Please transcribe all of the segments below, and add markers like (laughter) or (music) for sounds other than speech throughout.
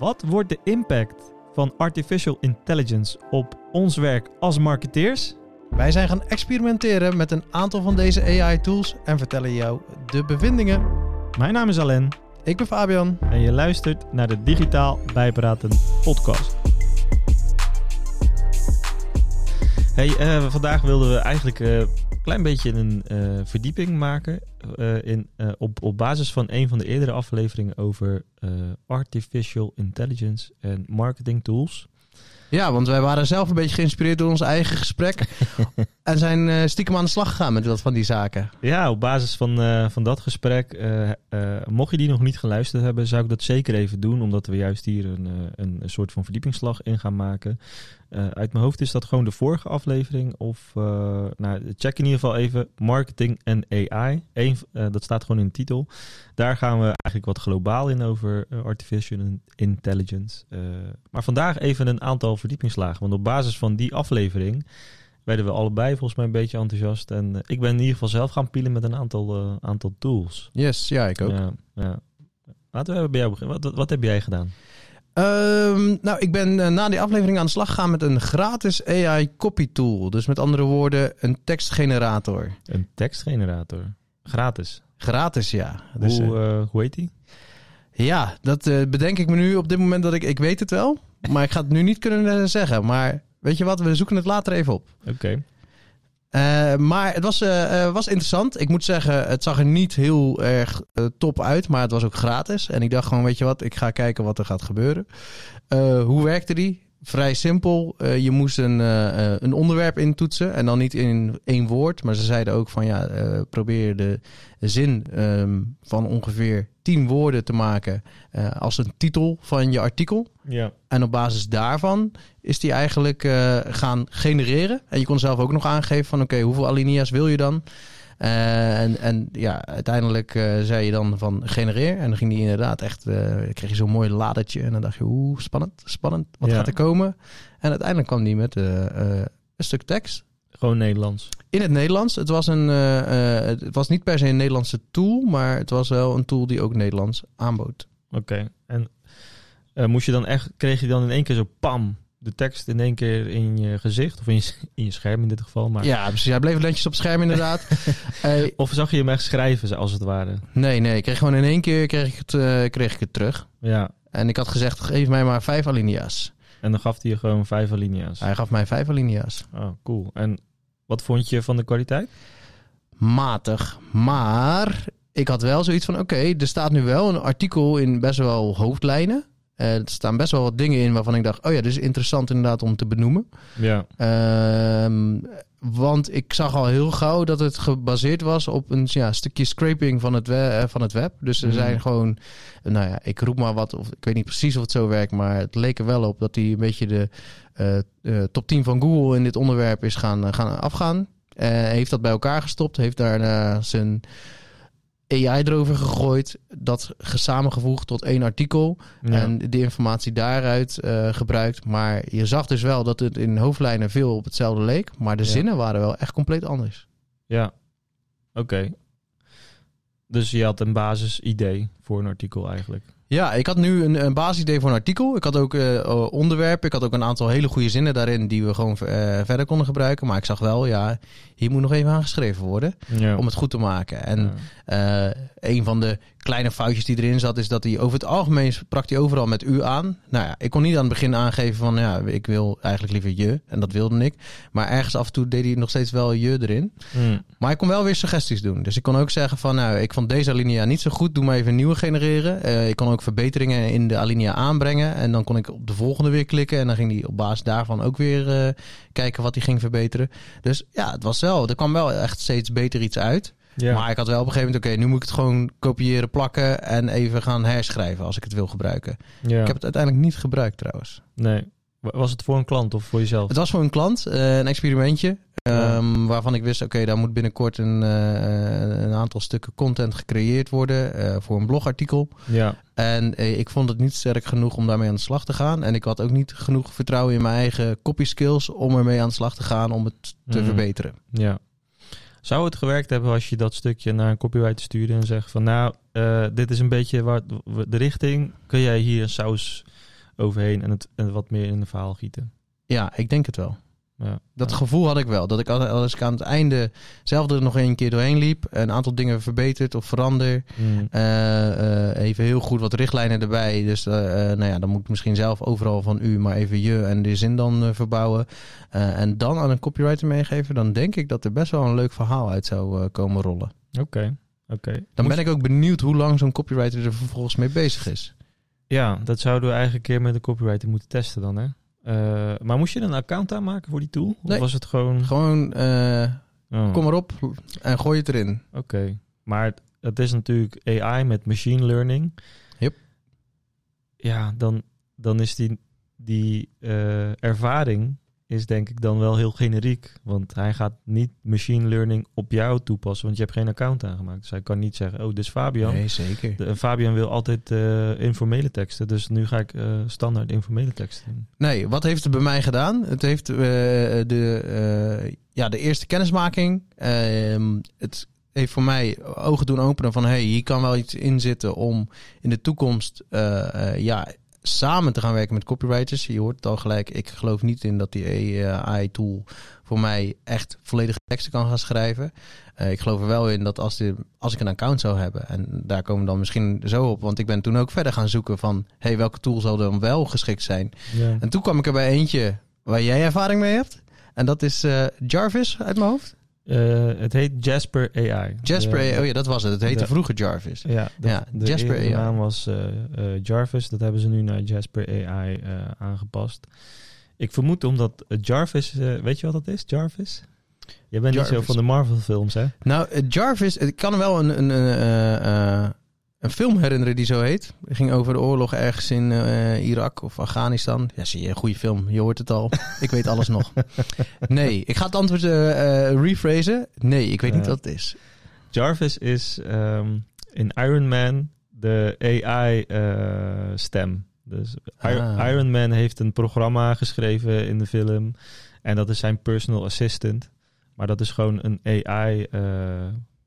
Wat wordt de impact van artificial intelligence op ons werk als marketeers? Wij zijn gaan experimenteren met een aantal van deze AI-tools en vertellen jou de bevindingen. Mijn naam is Alain Ik ben Fabian. en je luistert naar de Digitaal Bijpraten podcast. Hey, eh, vandaag wilden we eigenlijk eh, klein beetje een eh, verdieping maken eh, in, eh, op, op basis van een van de eerdere afleveringen over artificial intelligence en marketing tools. Ja, want wij waren zelf een beetje geïnspireerd door ons eigen gesprek. (laughs) en zijn stiekem aan de slag gegaan met wat van die zaken. Ja, op basis van, van dat gesprek, mocht je die nog niet geluisterd hebben, zou ik dat zeker even doen, omdat we juist hier een, een, een soort van verdiepingsslag in gaan maken. Eh, uit mijn hoofd is dat gewoon de vorige aflevering, of eh, nou, check in ieder geval even marketing en AI. Eén, eh, dat staat gewoon in de titel. Daar gaan we eigenlijk wat globaal in over artificial intelligence. Maar vandaag even een aantal verdiepingsslagen, want op basis van die aflevering werden we allebei volgens mij een beetje enthousiast. En ik ben in ieder geval zelf gaan pielen met een aantal, aantal tools. Yes, ja, ik ook. Ja, ja. Laten we bij jou beginnen. Wat, wat heb jij gedaan? Ehm, nou, ik ben eh, na die aflevering aan de slag gegaan met een gratis AI copy tool. Dus met andere woorden, een tekstgenerator. Een tekstgenerator. Gratis. Gratis, ja. Dus, hoe, eh, eh, hoe heet die? ja, dat bedenk ik me nu op dit moment dat ik... Ik weet het wel, maar ik ga het nu niet kunnen zeggen. Maar weet je wat, we zoeken het later even op. Oké. Eh, maar het was, eh, eh, was interessant. Ik moet zeggen, het zag er niet heel erg top uit, maar het was ook gratis. En ik dacht gewoon, weet je wat, ik ga kijken wat er gaat gebeuren. Hoe werkte die? Vrij simpel. Eh, je moest een, eh, een onderwerp intoetsen en dan niet in één woord. Maar ze zeiden ook van ja, probeer de zin ehm, van ongeveer tien woorden te maken als een titel van je artikel. Ja. En op basis daarvan is die eigenlijk gaan genereren. En je kon zelf ook nog aangeven van oké, hoeveel alinea's wil je dan? Eh, en, en ja, uiteindelijk eh, zei je dan van genereer. En dan ging die inderdaad echt, eh, kreeg je zo'n mooi ladertje. En dan dacht je, oeh, spannend, spannend. Wat Ja. gaat er komen? En uiteindelijk kwam die met een stuk tekst. Gewoon Nederlands. In het Nederlands. Het was, een, het was niet per se een Nederlandse tool, maar het was wel een tool die ook Nederlands aanbood. Oké. En moest je dan echt, kreeg je dan in één keer zo pam, de tekst in één keer in je gezicht, of in je, in je scherm in dit geval. Maar, Ja, precies. Hij bleef netjes op het scherm inderdaad. (laughs) Of zag je hem echt schrijven, als het ware? Nee, nee. Ik kreeg gewoon in één keer kreeg ik het, eh, kreeg ik het terug. Ja. En ik had gezegd, geef mij maar vijf alinea's. En dan gaf hij je gewoon vijf alinea's. Hij gaf mij vijf alinea's. Oh, cool. En wat vond je van de kwaliteit? Matig. Maar ik had wel zoiets van, oké, er staat nu wel een artikel in best wel hoofdlijnen. Eh, er staan best wel wat dingen in waarvan ik dacht, oh ja, dit is interessant inderdaad om te benoemen. Ja. Ehm, want ik zag al heel gauw dat het gebaseerd was op een ja, stukje scraping van het, we- eh, van het web. Dus er Mhm. zijn gewoon, nou ja, ik roep maar wat, of ik weet niet precies of het zo werkt, maar het leek er wel op dat hij een beetje de eh, top 10 van Google in dit onderwerp is gaan, gaan afgaan. Heeft dat bij elkaar gestopt, heeft daarna zijn AI erover gegooid, dat samengevoegd tot één artikel. Ja. En de informatie daaruit eh, gebruikt. Maar je zag dus wel dat het in hoofdlijnen veel op hetzelfde leek. Maar de Ja. zinnen waren wel echt compleet anders. Ja, oké. Dus je had een basisidee voor een artikel eigenlijk. Ja, ik had nu een, een basisidee voor een artikel. Ik had ook eh, onderwerpen. Ik had ook een aantal hele goede zinnen daarin die we gewoon eh, verder konden gebruiken. Maar ik zag wel, ja, hier moet nog even aangeschreven worden Ja. om het goed te maken. En Ja. Eh, een van de kleine foutjes die erin zat, is dat hij over het algemeen sprak hij overal met u aan. Nou ja, ik kon niet aan het begin aangeven van ja, ik wil eigenlijk liever je. En dat wilde ik. Maar ergens af en toe deed hij nog steeds wel je erin. Hm. Maar ik kon wel weer suggesties doen. Dus ik kon ook zeggen van nou, ik vond deze alinea niet zo goed. Doe maar even een nieuwe genereren. Ik kon ook verbeteringen in de alinea aanbrengen. En dan kon ik op de volgende weer klikken. En dan ging hij op basis daarvan ook weer eh, kijken wat hij ging verbeteren. Dus ja, het was wel. Er kwam wel echt steeds beter iets uit. Ja. Maar ik had wel op een gegeven moment, oké, nu moet ik het gewoon kopiëren, plakken en even gaan herschrijven als ik het wil gebruiken. ja. Ik heb het uiteindelijk niet gebruikt trouwens. Nee. Wa- Was het voor een klant of voor jezelf? Het was voor een klant, eh, een experimentje, Ehm, waarvan ik wist, oké, daar moet binnenkort een, eh, een aantal stukken content gecreëerd worden eh, voor een blogartikel. Ja. En eh, ik vond het niet sterk genoeg om daarmee aan de slag te gaan. En ik had ook niet genoeg vertrouwen in mijn eigen copy skills om ermee aan de slag te gaan om het te Mhm. verbeteren. Ja. Zou het gewerkt hebben als je dat stukje naar een copywriter stuurde en zegt van nou, dit is een beetje waar, de richting. Kun jij hier een saus overheen en het en wat meer in een verhaal gieten. Ja, ik denk het wel. Ja. Dat gevoel had ik wel. Dat ik al- als ik aan het einde zelf er nog een keer doorheen liep, een aantal dingen verbeterd of verander. Mm. eh, eh, even heel goed wat richtlijnen erbij. Dus eh, nou ja, dan moet ik misschien zelf overal van u, maar even je en de zin dan verbouwen. En dan aan een copywriter meegeven. Dan denk ik dat er best wel een leuk verhaal uit zou komen rollen. Oké, oké. Dan ben ik ook benieuwd hoe lang zo'n copywriter er vervolgens mee bezig is. Ja, dat zouden we eigenlijk een keer met de copywriter moeten testen dan, hè? Eh, maar moest je een account aanmaken voor die tool? Of Nee. was het gewoon... Gewoon, eh, Oh, kom erop en gooi het erin. Oké, maar het, het is natuurlijk AI met machine learning. Yep. Ja, dan, dan is die, die eh, ervaring is denk ik dan wel heel generiek. Want hij gaat niet machine learning op jou toepassen, want je hebt geen account aangemaakt. Dus hij kan niet zeggen, oh, dit is Fabian. Nee, zeker. De, Fabian wil altijd eh, informele teksten, dus nu ga ik eh, standaard informele teksten doen. Nee, wat heeft het bij mij gedaan? Het heeft eh, de, ja, de eerste kennismaking. ehm, het heeft voor mij ogen doen openen van... hey, hier kan wel iets in zitten om in de toekomst... ja, samen te gaan werken met copywriters. Je hoort het al gelijk. Ik geloof niet in dat die AI-tool voor mij echt volledige teksten kan gaan schrijven. Eh, ik geloof er wel in dat als, de, als ik een account zou hebben... en daar komen we dan misschien zo op... want ik ben toen ook verder gaan zoeken van... hey, welke tool zal dan wel geschikt zijn... Ja. en toen kwam ik er bij eentje waar jij ervaring mee hebt. En dat is eh, Jarvis uit mijn hoofd. Eh, het heet Jasper AI. Jasper, AI. oh ja, dat was het. Het heette de- vroeger Jarvis. Ja, de, Ja, de Jasper eerste AI. naam was eh, eh, Jarvis. Dat hebben ze nu naar Jasper AI aangepast. Ik vermoed omdat Jarvis... weet je wat dat is, Jarvis? Jij bent niet zo Jarvis. van de Marvel films, hè? Nou, Jarvis, ik kan wel een, een, een, een film herinneren die zo heet. Het ging over de oorlog ergens in eh, Irak of Afghanistan. Ja, zie je, een goede film. Je hoort het al. (laughs) ik weet alles nog. Nee, ik ga het antwoord eh, rephrasen. Nee, ik weet niet wat het is. Jarvis is ehm, in Iron Man de AI-stem. dus Iron, Ah. Iron Man heeft een programma geschreven in de film. En dat is zijn personal assistant. Maar dat is gewoon een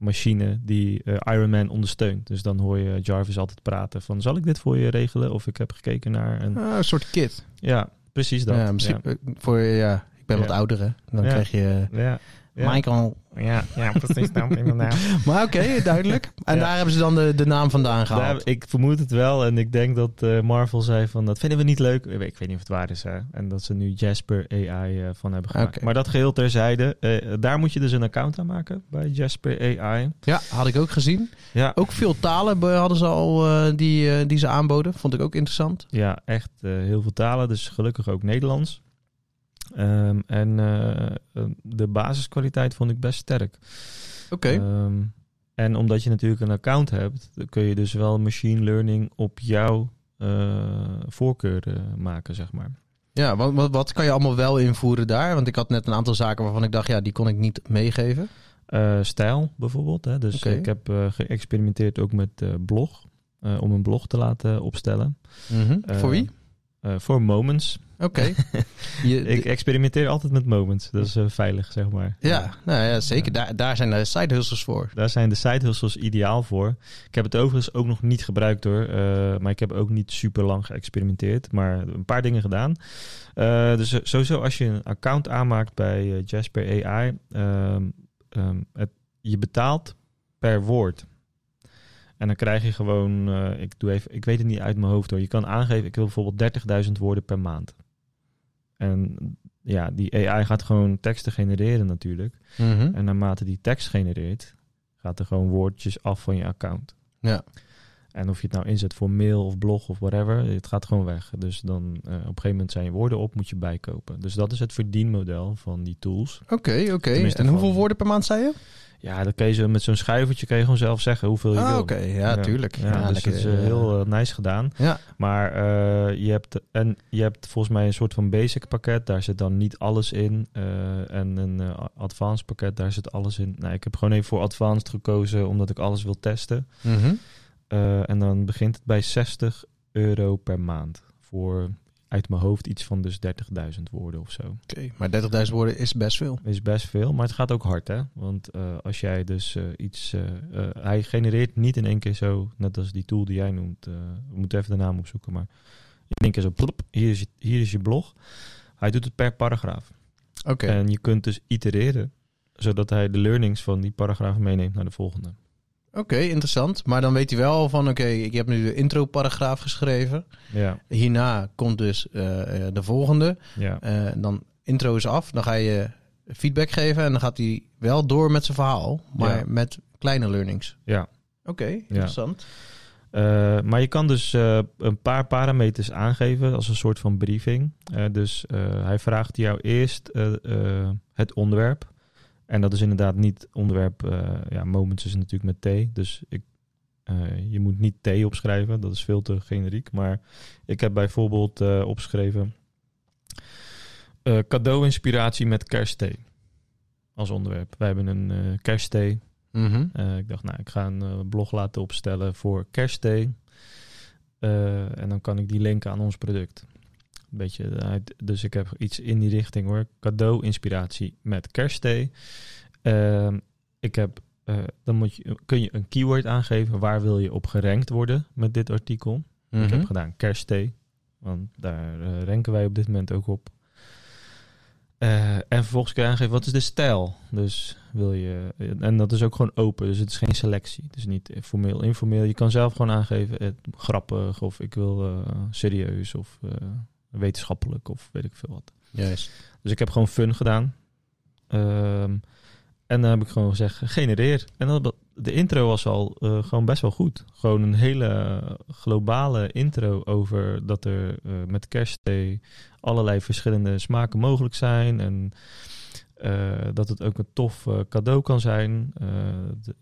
AI-machine die eh, Iron Man ondersteunt. Dus dan hoor je Jarvis altijd praten van... zal ik dit voor je regelen? Of ik heb gekeken naar... Een... Ah, een soort kit. Ja, precies dat. Ja, misschien eh, voor, ja, ik ben wat ouder hè. Dan krijg je Ja, ja. Michael. Ja, ja, precies dat, (laughs) inderdaad. Maar oké, duidelijk. En Ja. daar hebben ze dan de, de naam vandaan gehaald. Daar- ik vermoed het wel. En ik denk dat eh, Marvel zei van dat vinden we niet leuk. Ik weet, niet of het waar is. Hè? En dat ze nu Jasper AI eh, van hebben gemaakt. Maar dat geheel terzijde. eh, daar moet je dus een account aan maken bij Jasper AI. Ja, had ik ook gezien. Ja, Ook veel talen hadden ze al die, die ze aanboden. Vond ik ook interessant. ja echt heel veel talen. Dus gelukkig ook Nederlands. Ehm, en eh, eh, de basiskwaliteit vond ik best sterk. Oké. Ehm, en omdat je natuurlijk een account hebt, kun je dus wel machine learning op jouw eh, voorkeur maken, zeg maar. ja, wat, wat, wat kan je allemaal wel invoeren daar? Want ik had net een aantal zaken waarvan ik dacht, ja, die kon ik niet meegeven. Stijl bijvoorbeeld. Hè? Dus ik heb geëxperimenteerd ook met blog. om een blog te laten opstellen. Eh, Voor wie? Eh, voor Moments. Oké. (laughs) Ik experimenteer altijd met Moments. Dat is eh, veilig, zeg maar. ja, nou ja, zeker. Daar, daar zijn de side hustles voor. Daar zijn de side hustles ideaal voor. Ik heb het overigens ook nog niet gebruikt hoor. eh, maar ik heb ook niet super lang geëxperimenteerd. Maar een paar dingen gedaan. Dus sowieso als je een account aanmaakt bij Jasper AI. ehm, ehm, het, je betaalt per woord. En dan krijg je gewoon, eh, ik, doe even, ik weet het niet uit mijn hoofd hoor. Je kan aangeven, ik wil bijvoorbeeld 30.000 woorden per maand. En ja, die AI gaat gewoon teksten genereren natuurlijk. Mhm. En naarmate die tekst genereert, gaat er gewoon woordjes af van je account. Ja. En of je het nou inzet voor mail of blog of whatever, het gaat gewoon weg. Dus dan eh, op een gegeven moment zijn je woorden op, moet je bijkopen. Dus dat is het verdienmodel van die tools. Oké, oké. En hoeveel van- woorden per maand zei je? Ja, dan kun je zo met zo'n schuivertje kun je gewoon zelf zeggen hoeveel je Ah, wil. oké. Ja, tuurlijk. Ja, Ja, dus lekker, is eh, eh, heel nice gedaan. Ja. Maar je, hebt, en je hebt volgens mij een soort van basic pakket. Daar zit dan niet alles in. en een advanced pakket, daar zit alles in. Nou, ik heb gewoon even voor advanced gekozen, omdat ik alles wil testen. Mhm. Eh, en dan begint het bij 60 euro per maand. Voor uit mijn hoofd iets van dus 30.000 woorden of zo. Oké, maar 30.000 woorden is best veel. Is best veel, maar het gaat ook hard hè. Want eh, als jij dus eh, iets... hij genereert niet in één keer zo, net als die tool die jij noemt. we moeten even de naam opzoeken, maar... In één keer zo, plop, hier is, je, hier is je blog. Hij doet het per paragraaf. Oké. En je kunt dus itereren, zodat hij de learnings van die paragraaf meeneemt naar de volgende. Oké, interessant. Maar dan weet hij wel van, oké, ik heb nu de intro-paragraaf geschreven. Ja, Hierna komt dus eh, eh, de volgende. ja. Eh, dan intro is af. Dan ga je feedback geven en dan gaat hij wel door met zijn verhaal, maar Ja. met kleine learnings. ja. Oké, interessant. Maar je kan dus een paar parameters aangeven als een soort van briefing. Dus hij vraagt jou eerst het onderwerp. En dat is inderdaad niet onderwerp. eh, ja, Moments is natuurlijk met T. Dus ik, eh, je moet niet T opschrijven. Dat is veel te generiek. Maar ik heb bijvoorbeeld eh, opgeschreven. cadeau-inspiratie met kerstthee. Als onderwerp. Wij hebben een kerstthee. Eh, ik dacht, nou, ik ga een blog laten opstellen voor kerstthee. Eh, en dan kan ik die linken aan ons product. Beetje, uit- dus ik heb iets in die richting hoor. Cadeau-inspiratie met kerstthee. Ehm, ik heb, eh, dan moet je, kun je een keyword aangeven. Waar wil je op gerankt worden met dit artikel? Ik Mhm. heb gedaan kerstthee. Want daar eh, ranken wij op dit moment ook op. Eh, en vervolgens kun je aangeven, wat is de stijl? Dus wil je... En dat is ook gewoon open, dus het is geen selectie. Het is niet formeel, informeel. Je kan zelf gewoon aangeven, eh, grappig of ik wil serieus of wetenschappelijk of weet ik veel wat. Juist. Dus ik heb gewoon fun gedaan. Ehm, en dan heb ik gewoon gezegd, genereer. En dat, de intro was al eh, gewoon best wel goed. Gewoon een hele globale intro over dat er eh, met kerstthee allerlei verschillende smaken mogelijk zijn. En eh, dat het ook een tof cadeau kan zijn. De-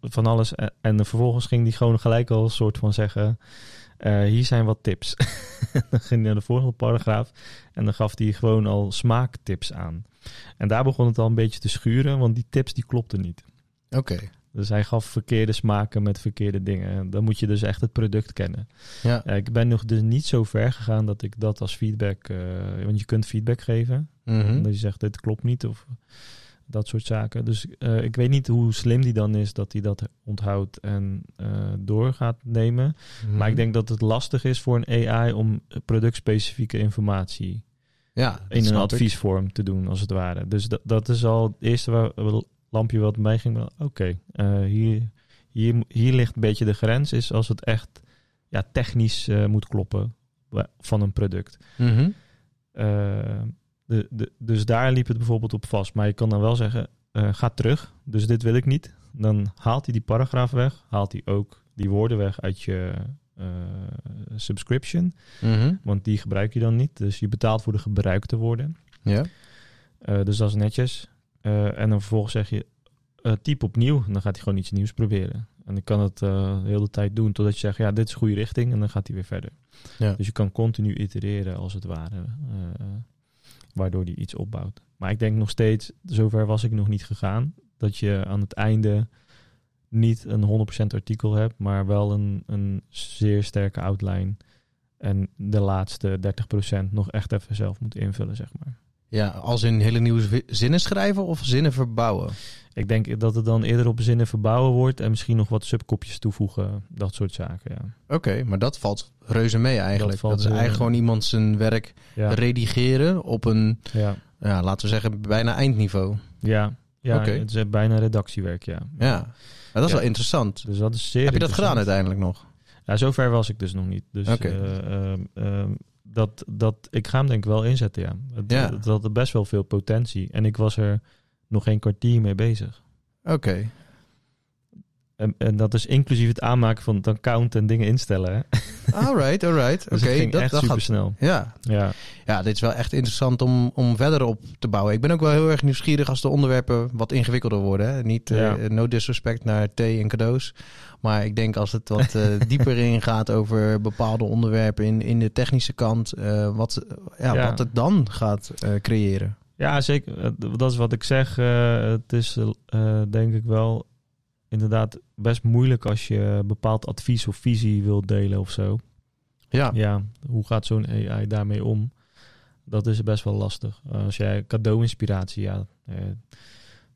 van alles. En, en vervolgens ging die gewoon gelijk al een soort van zeggen... eh, hier zijn wat tips. (laughs) dan ging hij naar de volgende paragraaf. En dan gaf hij gewoon al smaaktips aan. En daar begon het al een beetje te schuren, want die tips die klopten niet. Oké. Dus hij gaf verkeerde smaken met verkeerde dingen. En dan moet je dus echt het product kennen. Ja. Ja, ik ben nog dus niet zo ver gegaan dat ik dat als feedback... eh, want je kunt feedback geven. Mhm. Dat je zegt, dit klopt niet of dat soort zaken. Dus eh, ik weet niet hoe slim die dan is dat hij dat onthoudt en eh, door gaat nemen. Mhm. Maar ik denk dat het lastig is voor een AI om productspecifieke informatie ja, in een ik. adviesvorm te doen, als het ware. Dus dat, dat is al het eerste waar, lampje wat mij ging. Oké, eh, hier, hier, hier ligt een beetje de grens, is als het echt ja, technisch moet kloppen van een product. Mhm. De, de, dus daar liep het bijvoorbeeld op vast. Maar je kan dan wel zeggen, eh, ga terug, dus dit wil ik niet. Dan haalt hij die paragraaf weg, haalt hij ook die woorden weg uit je eh, subscription. Mhm. Want die gebruik je dan niet. Dus je betaalt voor de gebruikte woorden. Ja. Eh, dus dat is netjes. En dan vervolgens zeg je, type opnieuw. Dan gaat hij gewoon iets nieuws proberen. En ik kan het de hele tijd doen totdat je zegt, ja, dit is goede richting. En dan gaat hij weer verder. Ja. Dus je kan continu itereren als het ware. Waardoor hij iets opbouwt. Maar ik denk nog steeds, zover was ik nog niet gegaan. Dat je aan het einde niet een 100% artikel hebt, maar wel een, een zeer sterke outline. En de laatste 30% nog echt even zelf moet invullen, zeg maar. Ja, als in hele nieuwe zi- zinnen schrijven of zinnen verbouwen? Ik denk dat het dan eerder op zinnen verbouwen wordt en misschien nog wat subkopjes toevoegen, dat soort zaken, ja. Oké, maar dat valt reuze mee eigenlijk. Dat, valt, is eigenlijk gewoon iemand zijn werk Ja, redigeren op een, ja, ja, laten we zeggen, bijna eindniveau. ja, ja Oké. het is bijna redactiewerk, ja. Ja, dat is wel interessant. Dus dat is zeer Heb je dat gedaan uiteindelijk nog? Ja, zover was ik dus nog niet. Dus Oké. eh, ehm, ehm, dat, dat, ik ga hem denk ik wel inzetten, ja. Het, Ja. het had best wel veel potentie. En ik was er nog geen kwartier mee bezig. Oké. En, en dat is inclusief het aanmaken van het account en dingen instellen. Hè? Alright, alright. (laughs) Oké, Dus ging dat, echt dat super gaat... snel. Ja. Ja, ja, dit is wel echt interessant om, om verder op te bouwen. Ik ben ook wel heel erg nieuwsgierig als de onderwerpen wat ingewikkelder worden. Hè? Niet eh, no disrespect naar thee en cadeaus. Maar ik denk als het wat eh, (laughs) dieper ingaat over bepaalde onderwerpen in, in de technische kant, eh, wat, ja, Ja. wat het dan gaat creëren. ja zeker. Dat is wat ik zeg. Het is denk ik wel inderdaad best moeilijk als je bepaald advies of visie wilt delen of zo. Ja, Ja, hoe gaat zo'n AI daarmee om? Dat is best wel lastig. Uh, als jij cadeau-inspiratie, ja, eh,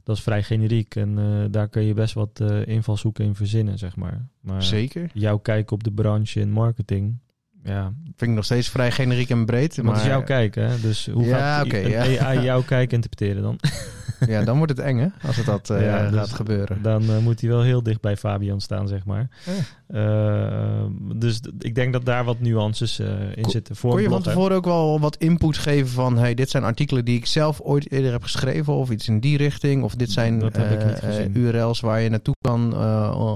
dat is vrij generiek. En eh, daar kun je best wat eh, invalshoeken in verzinnen, zeg maar. Maar zeker. jouw kijk op de branche in marketing, Ja, Vind ik nog steeds vrij generiek en breed. maar Maar het is jouw kijk, hè? Dus hoe Ja, gaat ja. AI (laughs) jouw kijk interpreteren dan? (laughs) ja, dan wordt het eng, hè? Als het dat eh, Ja, dus- gaat gebeuren. Dan eh, moet hij wel heel dicht bij Fabian staan, zeg maar. Ja. Eh, dus ik denk dat daar wat nuances in Ko- zitten. Voor Kon je van tevoren ook wel wat input geven van... Hey, dit zijn artikelen die ik zelf ooit eerder heb geschreven... of iets in die richting... of dit zijn URL's waar je naartoe kan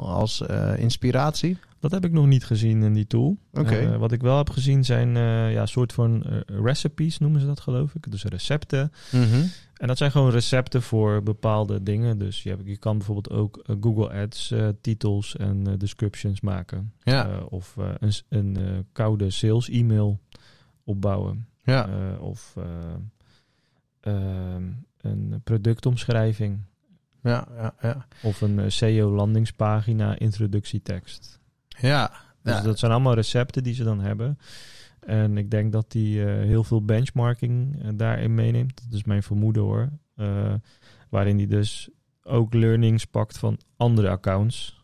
als inspiratie? Dat heb ik nog niet gezien in die tool. Eh, wat ik wel heb gezien zijn eh ja, soort van eh, recipes, noemen ze dat geloof ik. Dus recepten. Mhm. En dat zijn gewoon recepten voor bepaalde dingen. Dus je, hebt, je kan bijvoorbeeld ook Google Ads titels en descriptions maken. Ja, of een, een koude sales e-mail opbouwen. ja. Of eh, ehm, een productomschrijving. ja, ja, ja. Of een SEO landingspagina introductietekst. Ja, Dus ja. dat zijn allemaal recepten die ze dan hebben. En ik denk dat die eh, heel veel benchmarking eh, daarin meeneemt. Dat is mijn vermoeden hoor. Eh, waarin die dus ook learnings pakt van andere accounts.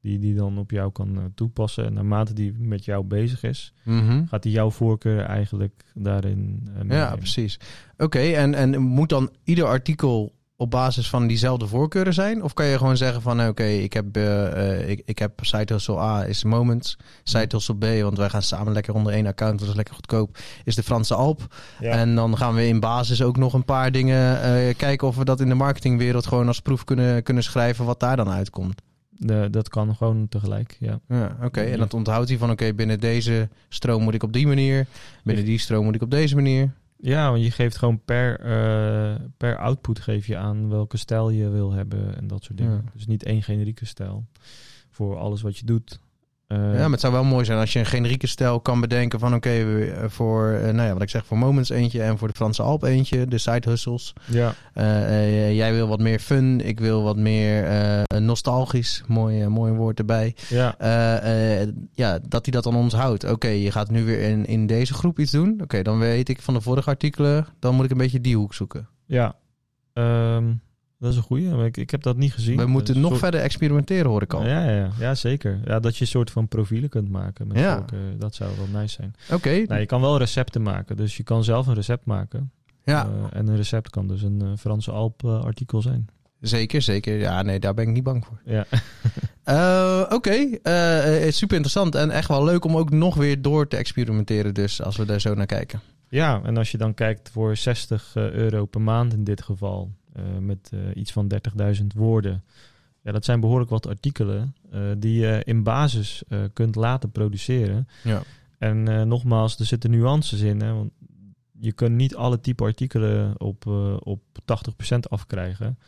Die die dan op jou kan toepassen. En naarmate die met jou bezig is, Mhm. gaat hij jouw voorkeur eigenlijk daarin. Ja, precies. Oké, en, en moet dan ieder artikel op basis van diezelfde voorkeuren zijn? Of kan je gewoon zeggen van, oké, ik heb eh, eh, ik, ik heb site hustle A is Moments, site hustle B, want wij gaan samen lekker onder één account, dat is lekker goedkoop, is de Franse Alp. Ja. En dan gaan we in basis ook nog een paar dingen eh, kijken of we dat in de marketingwereld gewoon als proef kunnen, kunnen schrijven wat daar dan uitkomt. De- dat kan gewoon tegelijk, ja. Ja, oké. En dat onthoudt hij van, oké, binnen deze stroom moet ik op die manier, binnen die stroom moet ik op deze manier. Ja, want je geeft gewoon per, eh, per output geef je aan welke stijl je wil hebben en dat soort dingen. Ja. Dus niet één generieke stijl voor alles wat je doet. Eh, Ja, maar het zou wel mooi zijn als je een generieke stijl kan bedenken van oké, eh, voor, eh, nou ja, wat ik zeg, voor Moments eentje en voor de Franse Alp eentje, de side hustles. ja, jij wil wat meer fun, ik wil wat meer nostalgisch, mooi, mooi woord erbij. ja, ja, dat hij dat aan ons houdt. Oké, je gaat nu weer in, in deze groep iets doen. Oké, dan weet ik van de vorige artikelen, dan moet ik een beetje die hoek zoeken. ja. Ehm, dat is een goeie. Ik, ik heb dat niet gezien. We moeten is nog soort- verder experimenteren, hoor ik al. Ja, ja, ja, ja, zeker. Ja, dat je een soort van profielen kunt maken. Met Ja. welke, dat zou wel nice zijn. Oké, Nou, je kan wel recepten maken. Dus je kan zelf een recept maken. ja. Eh, en een recept kan dus een eh, Franse Alp eh, artikel zijn. Zeker, zeker. Ja, nee, daar ben ik niet bang voor. Ja. (laughs) Eh, Oké, eh, super interessant en echt wel leuk om ook nog weer door te experimenteren dus, als we daar zo naar kijken. Ja, en als je dan kijkt voor 60 eh, euro per maand in dit geval, met eh, iets van 30.000 woorden. Ja, dat zijn behoorlijk wat artikelen eh, die je in basis eh, kunt laten produceren. Ja. En eh, nogmaals, er zitten nuances in. Hè, want je kunt niet alle type artikelen op, eh, op 80% afkrijgen.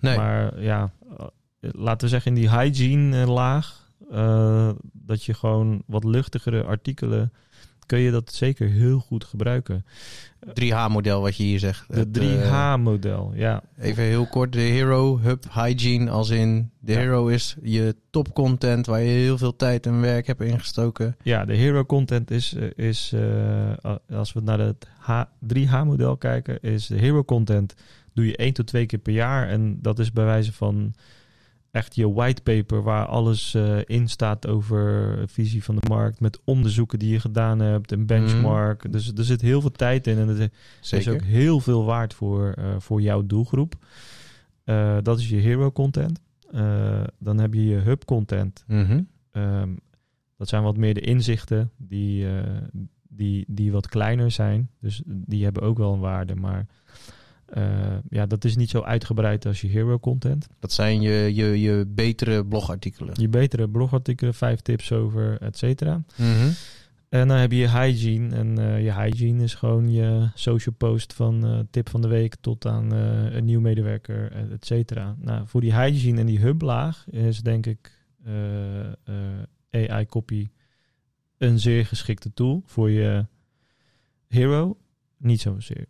Nee, Maar ja, eh, laten we zeggen in die hygiene eh, laag, eh, dat je gewoon wat luchtigere artikelen, kun je dat zeker heel goed gebruiken. 3H-model wat je hier zegt. De Het, 3H-model, ja. even heel kort, de Hero Hub Hygiene als in, de Ja. Hero is je top content waar je heel veel tijd en werk hebt ingestoken. Ja, de hero content is, eh, is eh, als we naar het H- 3H-model kijken, is de hero content doe je één tot twee keer per jaar. En dat is bij wijze van echt je whitepaper waar alles eh, in staat over visie van de markt. Met onderzoeken die je gedaan hebt, een benchmark. Dus er zit heel veel tijd in en het Zeker. is ook heel veel waard voor, eh, voor jouw doelgroep. Eh, dat is je hero content. Dan heb je je hub content. Mhm. Ehm, dat zijn wat meer de inzichten die, die, die wat kleiner zijn. Dus die hebben ook wel een waarde. Maar eh, ja, dat is niet zo uitgebreid als je hero content. Dat zijn je, je, je betere blogartikelen. Je betere blogartikelen, vijf tips over, et cetera. Mhm. En dan heb je hygiene. En eh, je hygiene is gewoon je social post van eh, tip van de week tot aan een nieuw medewerker, et cetera. Nou, voor die hygiene en die hublaag is denk ik AI copy een zeer geschikte tool. Voor je hero niet zozeer,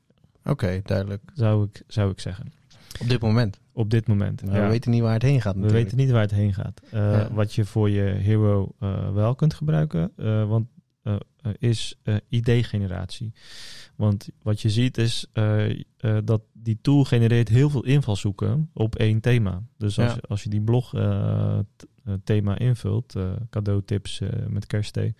Oké, duidelijk. zou ik, zou ik zeggen. Op dit moment. Op dit moment. Maar ja. we weten niet waar het heen gaat We natuurlijk. weten niet waar het heen gaat. Eh, Ja. Wat je voor je hero eh, wel kunt gebruiken, eh, want, is idee-generatie. Want wat je ziet is dat die tool genereert heel veel invalshoeken op één thema. Dus als, Ja. je, als je die blog thema invult, cadeautips met kerstthee,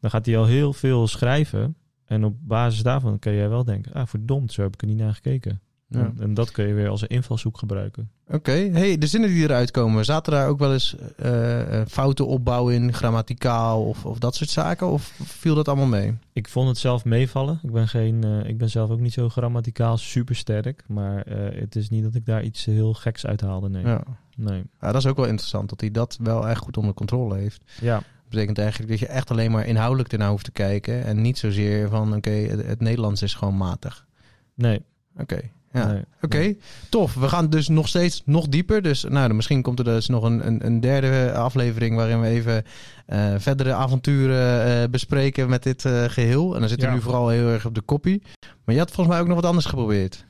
dan gaat hij al heel veel schrijven. En op basis daarvan kun jij wel denken, ah verdomd, zo heb ik er niet naar gekeken. Ja. En, en dat kun je weer als een invalshoek gebruiken. Oké, hey, de zinnen die eruit komen, zaten daar ook wel eens eh, fouten opbouw in, grammaticaal of, of dat soort zaken? Of viel dat allemaal mee? Ik vond het zelf meevallen. Ik ben, geen, eh, ik ben zelf ook niet zo grammaticaal super sterk. Maar het is niet dat ik daar iets heel geks uit haalde. Nee. Ja. nee. ja, dat is ook wel interessant, dat hij dat wel echt goed onder controle heeft. Ja. Dat betekent eigenlijk dat je echt alleen maar inhoudelijk ernaar hoeft te kijken en niet zozeer van, oké, het, het Nederlands is gewoon matig. Nee. Oké, ja. nee. Oké, tof. We gaan dus nog steeds nog dieper. Dus nou, misschien komt er dus nog een, een, een derde aflevering waarin we even eh, verdere avonturen eh, bespreken met dit eh, geheel. En dan zitten we nu vooral heel erg op de kopie. Maar je had volgens mij ook nog wat anders geprobeerd.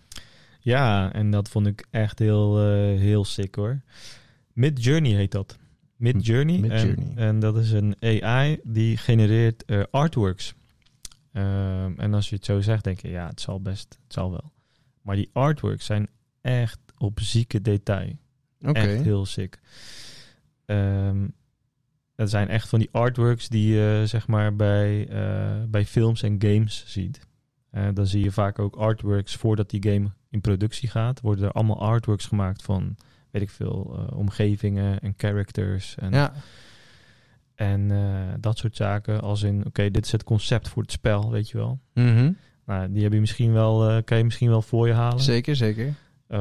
Ja, en dat vond ik echt heel, heel sick hoor. Mid Journey heet dat. Mid Journey. Midjourney. En, en dat is een AI die genereert eh, artworks. Ehm, en als je het zo zegt, denk je, ja, het zal best, het zal wel. Maar die artworks zijn echt op zieke detail. Oké. Echt heel sick. Ehm het zijn echt van die artworks die je zeg maar bij, eh, bij films en games ziet. Eh, dan zie je vaak ook artworks voordat die game in productie gaat. Worden er allemaal artworks gemaakt van, weet ik veel, eh, omgevingen en characters en, Ja, en eh, dat soort zaken. Als in, oké, dit is het concept voor het spel, weet je wel. Mhm. Nou, die heb je misschien wel, eh, kan je misschien wel voor je halen. zeker, zeker.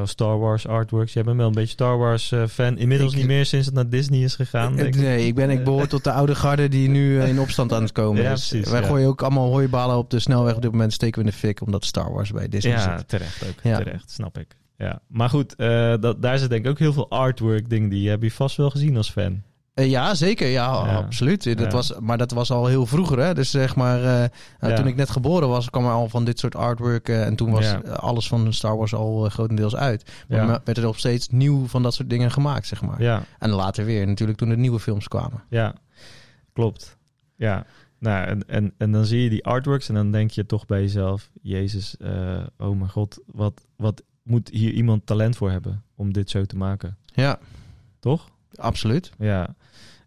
Star Wars artworks. Jij bent wel een beetje Star Wars fan. Inmiddels Ik- niet meer sinds het naar Disney is gegaan. Denk ik. nee, ik, ben, ik behoor tot de oude garde die nu in opstand aan het komen Ja, is. precies, Wij ja. gooien ook allemaal hooibalen op de snelweg. Op dit moment steken we in de fik omdat Star Wars bij Disney Ja, zit. terecht ook. Ja. Terecht, snap ik. Ja. Maar goed, eh, dat, daar zit denk ik ook heel veel artwork dingen die heb je vast wel gezien als fan. Eh, ja, zeker. Ja, Ja. absoluut. Dat Ja. was, maar dat was al heel vroeger. Hè? Dus zeg maar, eh, eh, Ja. toen ik net geboren was, kwam er al van dit soort artwork. eh, en toen was eh, alles van Star Wars al eh, grotendeels uit. Maar werd er nog steeds nieuw van dat soort dingen gemaakt, zeg maar. Ja, En later weer natuurlijk toen de nieuwe films kwamen. ja, klopt. Ja, nou, en, en, en dan zie je die artworks en dan denk je toch bij jezelf... Jezus, eh, oh mijn god, wat, wat moet hier iemand talent voor hebben om dit zo te maken? Ja, Toch? absoluut. Ja,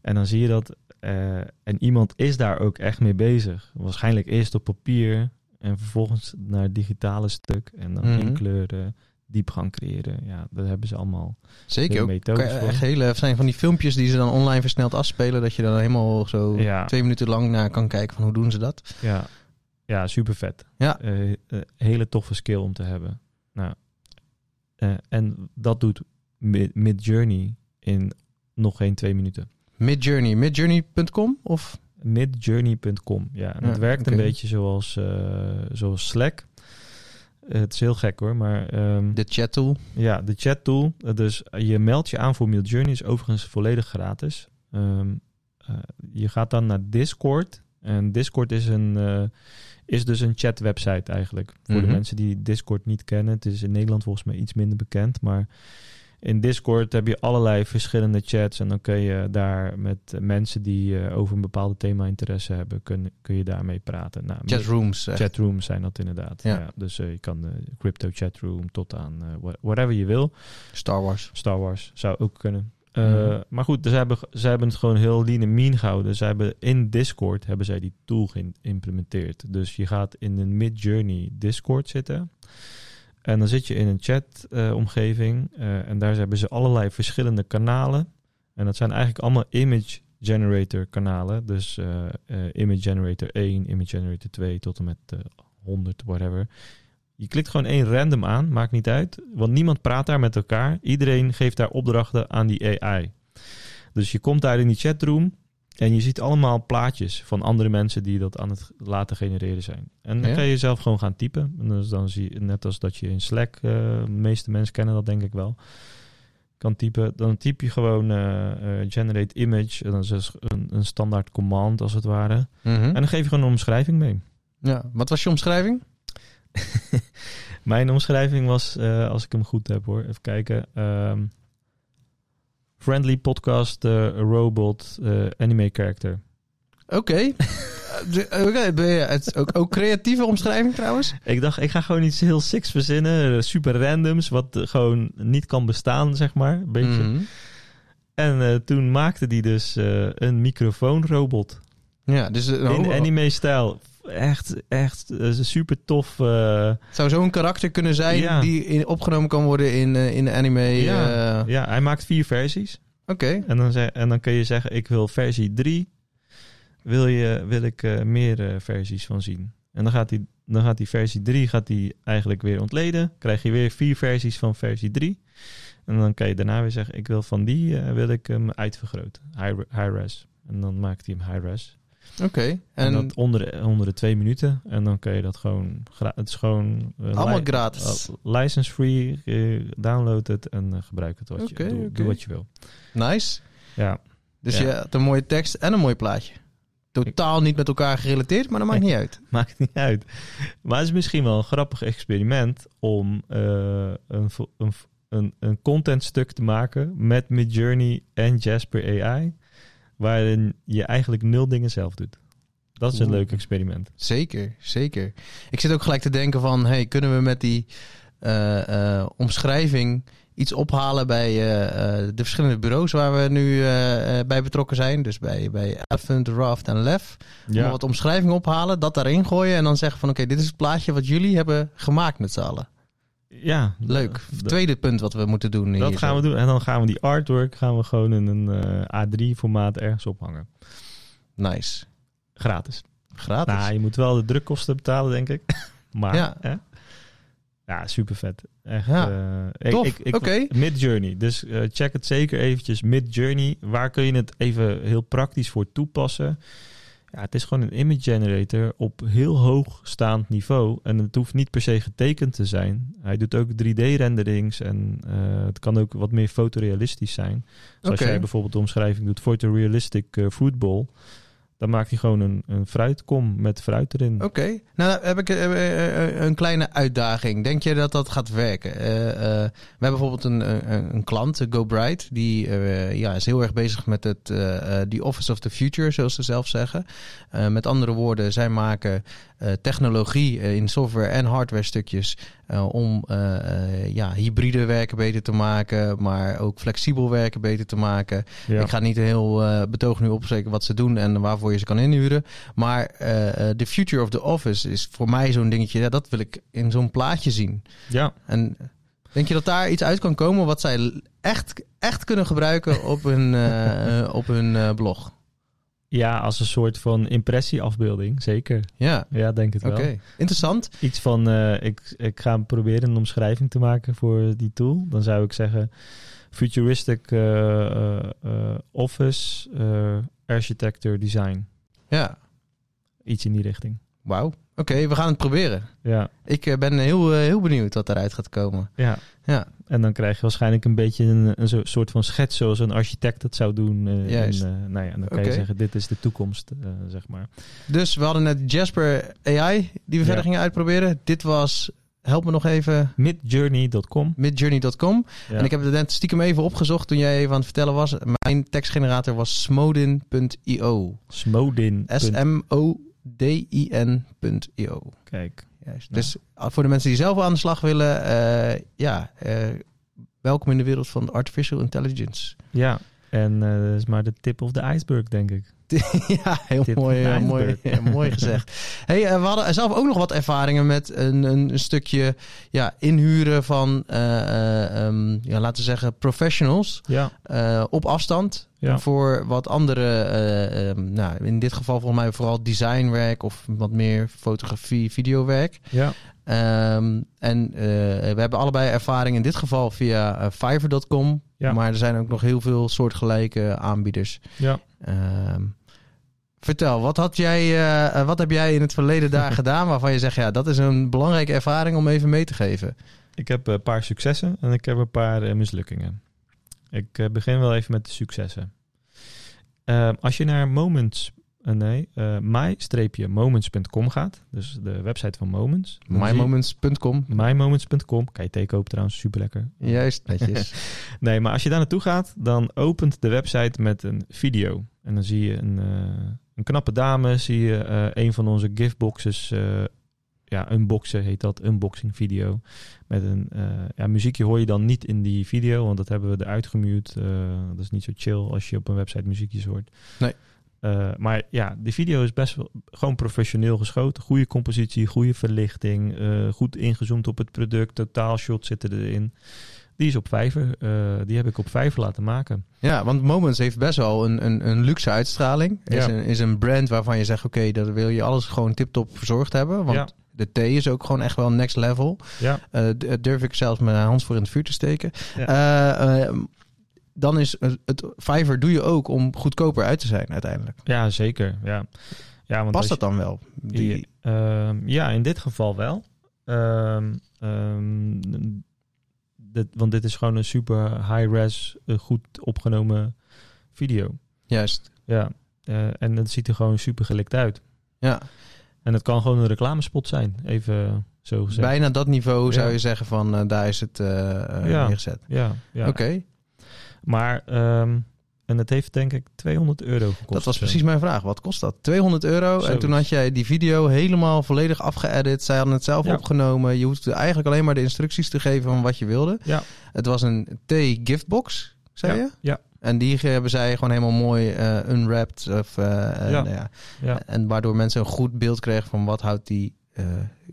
en dan zie je dat. eh, en iemand is daar ook echt mee bezig. Waarschijnlijk eerst op papier en vervolgens naar het digitale stuk. En dan Mhm. inkleuren, diepgang creëren. Ja, daar hebben ze allemaal. Zeker ook. Kan echt hele, zijn van die filmpjes die ze dan online versneld afspelen. Dat je dan helemaal zo Ja. twee minuten lang naar kan kijken van hoe doen ze dat. Ja, ja super vet. Ja. hele toffe skill om te hebben. Nou, eh, en dat doet Mid- Midjourney in nog geen twee minuten. Midjourney, midjourney.com of? Midjourney.com. Ja, en Ja, het werkt een beetje zoals, eh, zoals Slack. Het is heel gek hoor, maar ehm, De chat tool. ja, de chat tool. eh, Dus je meldt je aan voor Midjourney, is overigens volledig gratis. Ehm, eh, je gaat dan naar Discord. En Discord is, een, eh, is dus een chat website eigenlijk. Voor Mhm. de mensen die Discord niet kennen. Het is in Nederland volgens mij iets minder bekend. Maar in Discord heb je allerlei verschillende chats. En dan kun je daar met mensen die eh, over een bepaald thema interesse hebben, kun, kun je daarmee praten. Nou, Chatrooms. echt. Chatrooms zijn dat inderdaad. Ja. Ja. dus eh, je kan de crypto chatroom tot aan eh, wha- whatever je wil. Star Wars. Star Wars zou ook kunnen. Eh, Mhm. Maar goed, dus ze hebben, ze hebben het gewoon heel lean en mean gehouden. Ze hebben in Discord hebben zij die tool geïmplementeerd. Dus je gaat in een Mid-Journey Discord zitten. En dan zit je in een chat-omgeving. en daar hebben ze allerlei verschillende kanalen. En dat zijn eigenlijk allemaal image generator kanalen. Dus eh, eh, image generator 1, image generator 2 tot en met eh 100, whatever. Je klikt gewoon één random aan, maakt niet uit. Want niemand praat daar met elkaar. Iedereen geeft daar opdrachten aan die AI. Dus je komt daar in die chatroom en je ziet allemaal plaatjes van andere mensen die dat aan het laten genereren zijn. En dan Ja. kan je zelf gewoon gaan typen. En dus dan zie je, net als dat je in Slack, eh, de meeste mensen kennen dat denk ik wel, kan typen. Dan typ je gewoon eh, eh, generate image. En dat is dus een, een standaard command als het ware. Mhm. En dan geef je gewoon een omschrijving mee. Ja. Wat was je omschrijving? (laughs) Mijn omschrijving was, eh, als ik hem goed heb hoor, even kijken. ehm, friendly podcast, eh, robot, eh, anime character. Oké. (laughs) Het is ook, ook creatieve omschrijving trouwens. Ik dacht, ik ga gewoon iets heel siks verzinnen, super randoms, wat gewoon niet kan bestaan, zeg maar. Een beetje. Mhm. En toen maakte die dus een microfoonrobot. Ja, dus In anime-stijl. Echt, echt eh, super tof. eh, zou zo'n karakter kunnen zijn Ja. die in, opgenomen kan worden in, eh, in de anime. ja, ja, hij maakt vier versies. Oké, En dan, en dan kun je zeggen, ik wil versie 3. Wil, je, wil ik meer versies van zien. En dan gaat, die, dan gaat die versie 3 gaat die eigenlijk weer ontleden. Krijg je weer vier versies van versie 3. En dan kan je daarna weer zeggen, ik wil van die wil ik hem uitvergroten. High, high res. En dan maakt hij hem high res. Oké. En, onder de, onder de twee minuten. En dan kan je dat gewoon... Het is gewoon... eh, allemaal gratis. uh, license free. eh, download het en eh, gebruik het wat je... Doe, doe wat je wil. Nice. Ja. Dus Ja. je hebt een mooie tekst en een mooi plaatje. Totaal niet met elkaar gerelateerd, maar dat maakt niet uit. (laughs) Maakt niet uit. Maar het is misschien wel een grappig experiment om eh, een, een, een, een contentstuk te maken met Midjourney en Jasper AI, waarin je eigenlijk nul dingen zelf doet. Dat is een Oeh. leuk experiment. Zeker, zeker. Ik zit ook gelijk te denken van, hey, kunnen we met die eh, eh, omschrijving iets ophalen bij eh, de verschillende bureaus waar we nu bij betrokken zijn. Dus bij, bij Elephant, Raft en Lef. Maar wat omschrijving ophalen, dat daarin gooien en dan zeggen van, oké, dit is het plaatje wat jullie hebben gemaakt met z'n allen. Ja, Leuk. Tweede punt wat we moeten doen. Dat hier gaan zo. we doen. En dan gaan we die artwork gaan we gewoon in een eh, A3-formaat ergens ophangen. Nice. Gratis. Gratis. Nou, je moet wel de drukkosten betalen, denk ik. (laughs) maar, Ja. Hè? ja, super vet. Echt. Ja. Tof, ik, ik, oké. Mid-Journey. Dus eh, check het zeker eventjes. Mid-Journey. Waar kun je het even heel praktisch voor toepassen? Ja, het is gewoon een image generator op heel hoog staand niveau. En het hoeft niet per se getekend te zijn. Hij doet ook 3D-renderings en eh, het kan ook wat meer fotorealistisch zijn. Dus als Oké. jij bijvoorbeeld de omschrijving doet photorealistic eh football, dan maakt hij gewoon een, een fruitkom met fruit erin. Oké, nou heb ik eh, eh, eh, een kleine uitdaging. Denk je dat dat gaat werken? We hebben bijvoorbeeld een, een, een klant, eh, Go Bright, die ja, is heel erg bezig met het die Office of the Future, zoals ze zelf zeggen. Met andere woorden, zij maken technologie in software en hardware stukjes om eh, eh, ja, hybride werken beter te maken, maar ook flexibel werken beter te maken. Ja. Ik ga niet een heel eh, betoog nu opspreken wat ze doen en waarvoor je ze kan inhuren. Maar eh, eh, the future of the office is voor mij zo'n dingetje. Ja, dat wil ik in zo'n plaatje zien. ja, En denk je dat daar iets uit kan komen wat zij echt, echt kunnen gebruiken op hun, eh, eh, (laughs) op hun eh, blog? Ja, als een soort van impressieafbeelding, zeker. Ja, Ja, denk het oké. wel. Interessant. Iets van, eh, ik, ik ga proberen een omschrijving te maken voor die tool. Dan zou ik zeggen, futuristic eh, eh, office, architecture, design. Ja, Iets in die richting. wauw. Oké, we gaan het proberen. Ja, Ik ben heel, heel benieuwd wat eruit gaat komen. ja. Ja, En dan krijg je waarschijnlijk een beetje een, een soort van schets zoals een architect het zou doen. eh, Juist. En, eh, nou ja, dan kan je zeggen, dit is de toekomst, eh, zeg maar. dus we hadden net Jasper AI die we Ja. verder gingen uitproberen. Dit was, help me nog even, Midjourney.com. midjourney.com. Ja. En ik heb het net stiekem even opgezocht toen jij even aan het vertellen was. Mijn tekstgenerator was smodin.io. Smodin. S-M-O-D-I-N.io. Kijk. Juist. Nou. Dus ah, voor de mensen die zelf aan de slag willen, eh, ja, eh, welkom in de wereld van artificial intelligence. Ja, en eh, dat is maar de tip of the iceberg, denk ik. (laughs) ja, heel Tip mooi, de mooi, mooi gezegd. (laughs) Hey, eh, we hadden zelf ook nog wat ervaringen met een, een, stukje ja, inhuren van, eh, eh, ehm, ja, laten we zeggen, professionals Ja, op afstand. ja. Voor wat andere, ehm, nou, in dit geval volgens mij vooral designwerk of wat meer fotografie, videowerk. ja. Ehm, en we hebben allebei ervaring in dit geval via Fiverr.com. Ja. Maar er zijn ook nog heel veel soortgelijke aanbieders. ja. Ehm, vertel, wat, had jij, eh, eh, wat heb jij in het verleden daar (laughs) gedaan waarvan je zegt, ja, dat is een belangrijke ervaring om even mee te geven? Ik heb een paar successen en ik heb een paar eh, mislukkingen. Ik begin wel even met de successen. Eh, als je naar Moments, nee, eh my-moments.com gaat, dus de website van Moments. Mymoments.com. mymoments.com. Kan je theekopen trouwens, super lekker. Juist, netjes. (laughs) Nee, maar als je daar naartoe gaat, dan opent de website met een video. En dan zie je een, eh, een knappe dame, zie je eh, een van onze giftboxes, eh ja, unboxen heet dat, unboxing video. Met een eh, ja, muziekje hoor je dan niet in die video, want dat hebben we eruit gemute. Eh, dat is niet zo chill als je op een website muziekjes hoort. Nee. Eh, maar ja, die video is best wel gewoon professioneel geschoten. Goede compositie, goede verlichting, eh, goed ingezoomd op het product, totaalshot zitten erin. Die is op Fiverr. eh, die heb ik op Fiverr laten maken. Ja, want Moments heeft best wel een, een, een luxe uitstraling. Is, Ja. een, is een brand waarvan je zegt, oké, dat wil je alles gewoon tip-top verzorgd hebben. Want Ja. de thee is ook gewoon echt wel next level. Ja, durf ik zelfs mijn hand voor in het vuur te steken. Ja. Dan is het, het Fiverr doe je ook om goedkoper uit te zijn uiteindelijk. ja zeker. Ja. Ja, want Past dat dan wel? Die, Ehm, ja, in dit geval wel. Ehm, ehm, dit, want dit is gewoon een super high-res, eh, goed opgenomen video. Juist. Ja, eh, en het ziet er gewoon super gelikt uit. Ja. En het kan gewoon een reclamespot zijn, even zo gezegd. Bijna dat niveau zou Ja. je zeggen van eh, daar is het Ja. neergezet. Ja, ja. Oké, Maar, ehm, en het heeft denk ik 200 euro gekost. dat was precies mijn vraag. Wat kost dat? 200 euro. En toen had jij die video helemaal volledig afgeëdit. Zij hadden het zelf Ja. opgenomen. Je hoeft eigenlijk alleen maar de instructies te geven van wat je wilde. Ja. Het was een T-giftbox, zei Ja, je? ja. En die hebben zij gewoon helemaal mooi eh, unwrapped. Of, eh, Ja. nou ja. Ja. En waardoor mensen een goed beeld kregen van wat houdt die eh,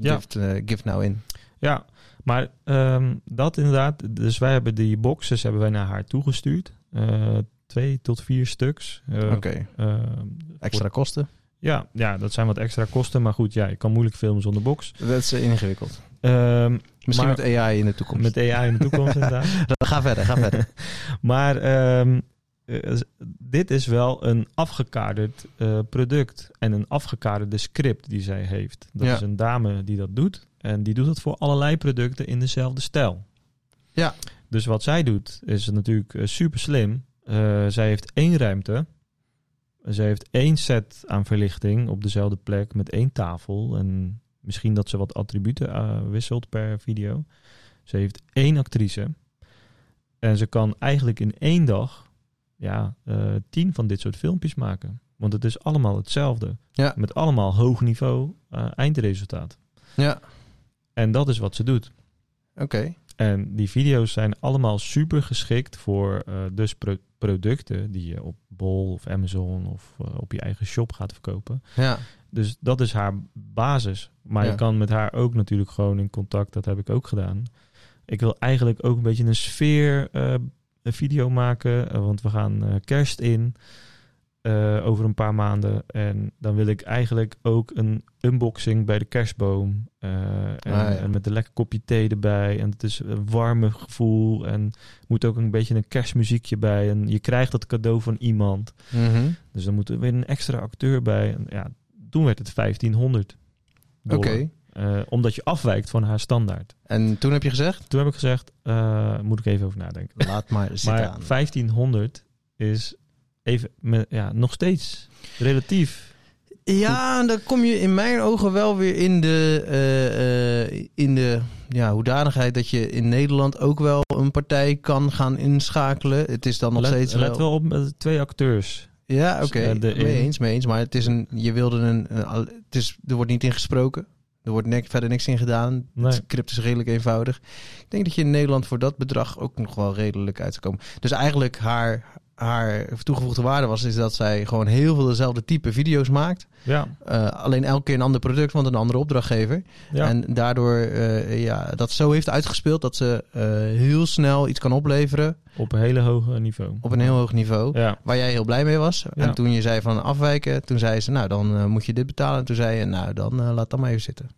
gift, gift nou in. Ja, maar ehm, dat inderdaad. Dus wij hebben die boxes hebben wij naar haar toegestuurd. Eh, twee tot vier stuks. Eh, Oké, ehm, extra kosten. ja, ja, dat zijn wat extra kosten. Maar goed, ja, je kan moeilijk filmen zonder box. Dat is eh, ingewikkeld. Ehm, Misschien Maar- met AI in de toekomst. met AI in de toekomst (laughs) inderdaad. Ga verder, ga verder. (laughs) Maar dit is wel een afgekaderd product en een afgekaderde script die zij heeft. Dat Ja. is een dame die dat doet. En die doet dat voor allerlei producten in dezelfde stijl. Ja. Dus wat zij doet is natuurlijk eh, super slim. Eh, zij heeft één ruimte. Zij heeft één set aan verlichting op dezelfde plek met één tafel. En misschien dat ze wat attributen eh, wisselt per video. Ze heeft één actrice. En ze kan eigenlijk in één dag ja, tien van dit soort filmpjes maken. Want het is allemaal hetzelfde. Ja. Met allemaal hoog niveau eindresultaat. Ja, En dat is wat ze doet. oké. En die video's zijn allemaal super geschikt voor eh, dus pro- producten die je op Bol of Amazon of eh, op je eigen shop gaat verkopen. Ja, Dus dat is haar basis. Maar Ja. je kan met haar ook natuurlijk gewoon in contact. Dat heb ik ook gedaan. Ik wil eigenlijk ook een beetje een sfeer eh, een video maken. want we gaan kerst in eh, over een paar maanden. En dan wil ik eigenlijk ook een unboxing bij de kerstboom. eh, en, Ah, ja. en met een lekker kopje thee erbij. En het is een warme gevoel. En moet ook een beetje een kerstmuziekje bij. En je krijgt dat cadeau van iemand. Mhm. Dus dan moet er weer een extra acteur bij. En ja, toen werd het 1500 oké. Eh, omdat je afwijkt van haar standaard. En toen heb je gezegd, Toen heb ik gezegd, moet ik even over nadenken. laat maar zitten maar aan. 1500 is even, met, ja, nog steeds relatief. Ja, dan kom je in mijn ogen wel weer in de, eh, eh, in de ja, hoedanigheid dat je in Nederland ook wel een partij kan gaan inschakelen. Het is dan nog let, steeds let wel op met twee acteurs. Ja, oké. Eh, de- mee eens, mee eens. Maar het is een, je wilde een, het is, er wordt niet in gesproken. Er wordt nek, verder niks in gedaan. Nee. Het script is redelijk eenvoudig. Ik denk dat je in Nederland voor dat bedrag ook nog wel redelijk uit komen. Dus eigenlijk haar, haar toegevoegde waarde was is dat zij gewoon heel veel dezelfde type video's maakt. Ja, Uh, alleen elke keer een ander product, want een andere opdrachtgever. ja. En daardoor uh, ja, dat zo heeft uitgespeeld dat ze uh, heel snel iets kan opleveren. op een hele hoge niveau. Op een heel hoog niveau. Ja, Waar jij heel blij mee was. Ja. En toen je zei van afwijken, toen zei ze, nou dan moet je dit betalen. En toen zei je, nou dan laat dat maar even zitten.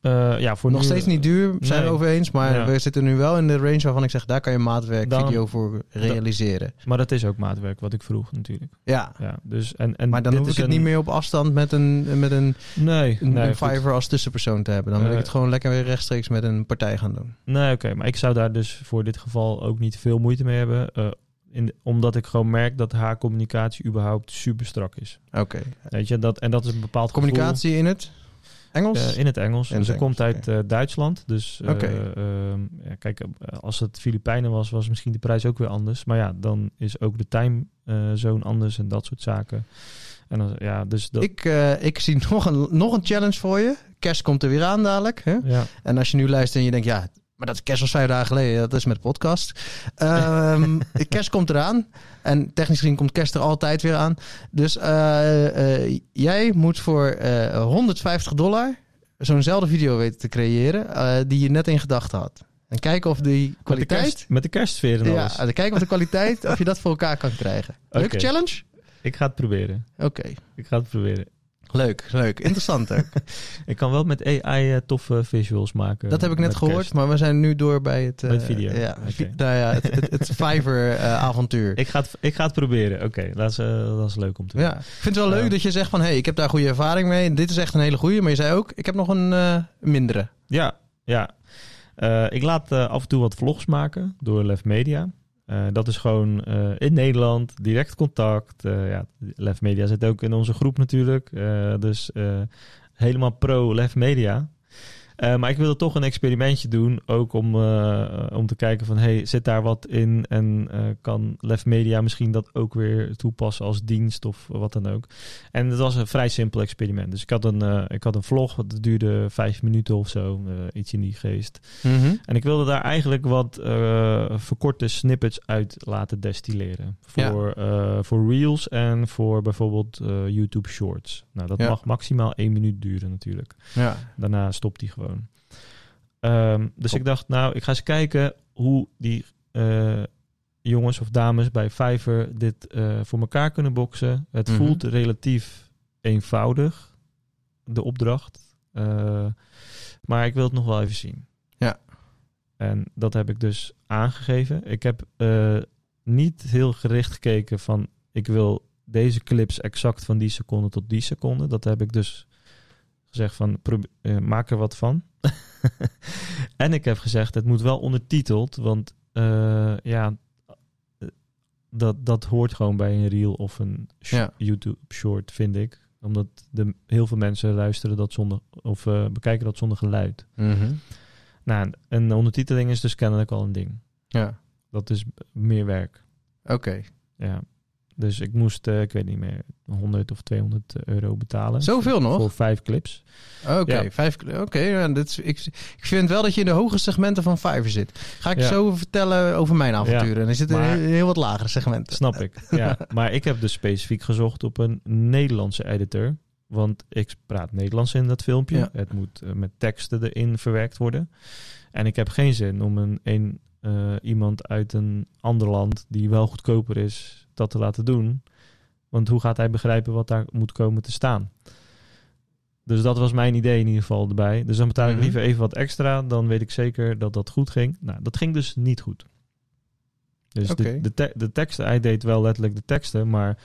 Eh, ja voor Nog nu, steeds niet duur, zijn we over eens. Maar Ja. we zitten nu wel in de range waarvan ik zeg, daar kan je maatwerk Dan- video voor realiseren. Maar dat is ook maatwerk wat ik vroeg natuurlijk. Ja. Ja, dus, en, en Maar dan hoef ik het niet meer op afstand met een, met een, Nee, een, nee, een. Fiverr als tussenpersoon te hebben. Dan wil ik Eh, het gewoon lekker weer rechtstreeks met een partij gaan doen. Nee, oké. maar ik zou daar dus voor dit geval ook niet veel moeite mee hebben. in, omdat ik gewoon merk dat haar communicatie überhaupt super strak is. Oké. Weet je, dat, en dat is een bepaald Communicatie in het Engels? eh, in het Engels. In het Ze Engels, komt uit eh, Duitsland. Dus eh, ehm, ja, kijk, als het Filipijnen was, was misschien de prijs ook weer anders. Maar ja, dan is ook de time eh, zone anders en dat soort zaken. En dan, ja, dus dat... ik, ik zie (laughs) nog een, nog een challenge voor je. Kerst komt er weer aan dadelijk. Hè? ja, En als je nu luistert en je denkt, ja, Maar dat is kerst was vijf dagen geleden. Dat is met de podcast. Ehm, (laughs) kerst komt eraan. En technisch gezien komt kerst er altijd weer aan. Dus eh, eh, jij moet voor eh 150 dollar zo'nzelfde video weten te creëren eh, die je net in gedachten had. En kijken of die Met de, kwaliteit... kerst, met de kerstsfeer en Ja, alles. en kijken of de kwaliteit, (laughs) of je dat voor elkaar kan krijgen. Leuke challenge? Ik ga het proberen. Oké. Ik ga het proberen. Leuk, leuk. Interessant ook. (laughs) Ik kan wel met AI eh, toffe visuals maken. Dat heb ik net gehoord, kerst. maar we zijn nu door bij het... eh, Bij het video. Ja, vi- nou ja het, het, het (laughs) Fiverr-avontuur. Ik ga, het, ik ga het proberen. Oké, dat, is, eh, dat is leuk om te doen. ja. Ik vind het wel leuk dat je zegt van... hé, hey, ik heb daar goede ervaring mee. Dit is echt een hele goede. Maar je zei ook, ik heb nog een eh, mindere. Ja, ja. Eh, ik laat eh, af en toe wat vlogs maken door Lef Media. Eh, dat is gewoon eh, in Nederland, direct contact. Eh, ja, Media zit ook in onze groep natuurlijk. Dus helemaal pro Lef Media. Eh, maar ik wilde toch een experimentje doen, ook om, eh, om te kijken van, hey, zit daar wat in en eh, kan Lef Media misschien dat ook weer toepassen als dienst of wat dan ook. En het was een vrij simpel experiment. Dus ik had een, ik had een vlog, dat duurde vijf minuten of zo, iets in die geest. En ik wilde daar eigenlijk wat verkorte snippets uit laten destilleren. Voor, voor Reels en voor bijvoorbeeld YouTube Shorts. Nou, dat Ja. mag maximaal één minuut duren natuurlijk. Ja. Daarna stopt die gewoon. Ehm, dus Top. ik dacht, nou, ik ga eens kijken hoe die eh, jongens of dames bij Fiverr dit eh, voor elkaar kunnen boksen. Het Mhm. voelt relatief eenvoudig, de opdracht. Eh, maar ik wil het nog wel even zien. Ja. En dat heb ik dus aangegeven. Ik heb niet heel gericht gekeken van, ik wil deze clips exact van die seconde tot die seconde. Dat heb ik dus gezegd van, eh, maak er wat van. (laughs) en ik heb gezegd, het moet wel ondertiteld, want eh, ja, dat, dat hoort gewoon bij een reel of een sh- Ja. YouTube short, vind ik. Omdat de, heel veel mensen luisteren dat zonder, of eh, bekijken dat zonder geluid. Mhm. Nou, een ondertiteling is dus kennelijk al een ding. Ja. Dat is meer werk. Oké. Ja. Dus ik moest, eh, ik weet niet meer, 100 of 200 euro betalen. Zoveel nog? Voor vijf clips. Oké, Ja. vijf. Oké, ja, dit is- ik, ik vind wel dat je in de hoge segmenten van Fiverr zit. Ga ik Ja. zo vertellen over mijn avonturen. En er zitten maar- heel, heel wat lagere segmenten. Snap ik. Ja. (laughs) Maar ik heb dus specifiek gezocht op een Nederlandse editor. Want ik praat Nederlands in dat filmpje. Het moet eh, met teksten erin verwerkt worden. En ik heb geen zin om een, een eh, iemand uit een ander land die wel goedkoper is, dat te laten doen. Want hoe gaat hij begrijpen wat daar moet komen te staan? Dus dat was mijn idee in ieder geval erbij. Dus dan betaal ik Mhm. liever even wat extra. Dan weet ik zeker dat dat goed ging. Nou, dat ging dus niet goed. Dus de, de, te- de teksten, hij deed wel letterlijk de teksten, maar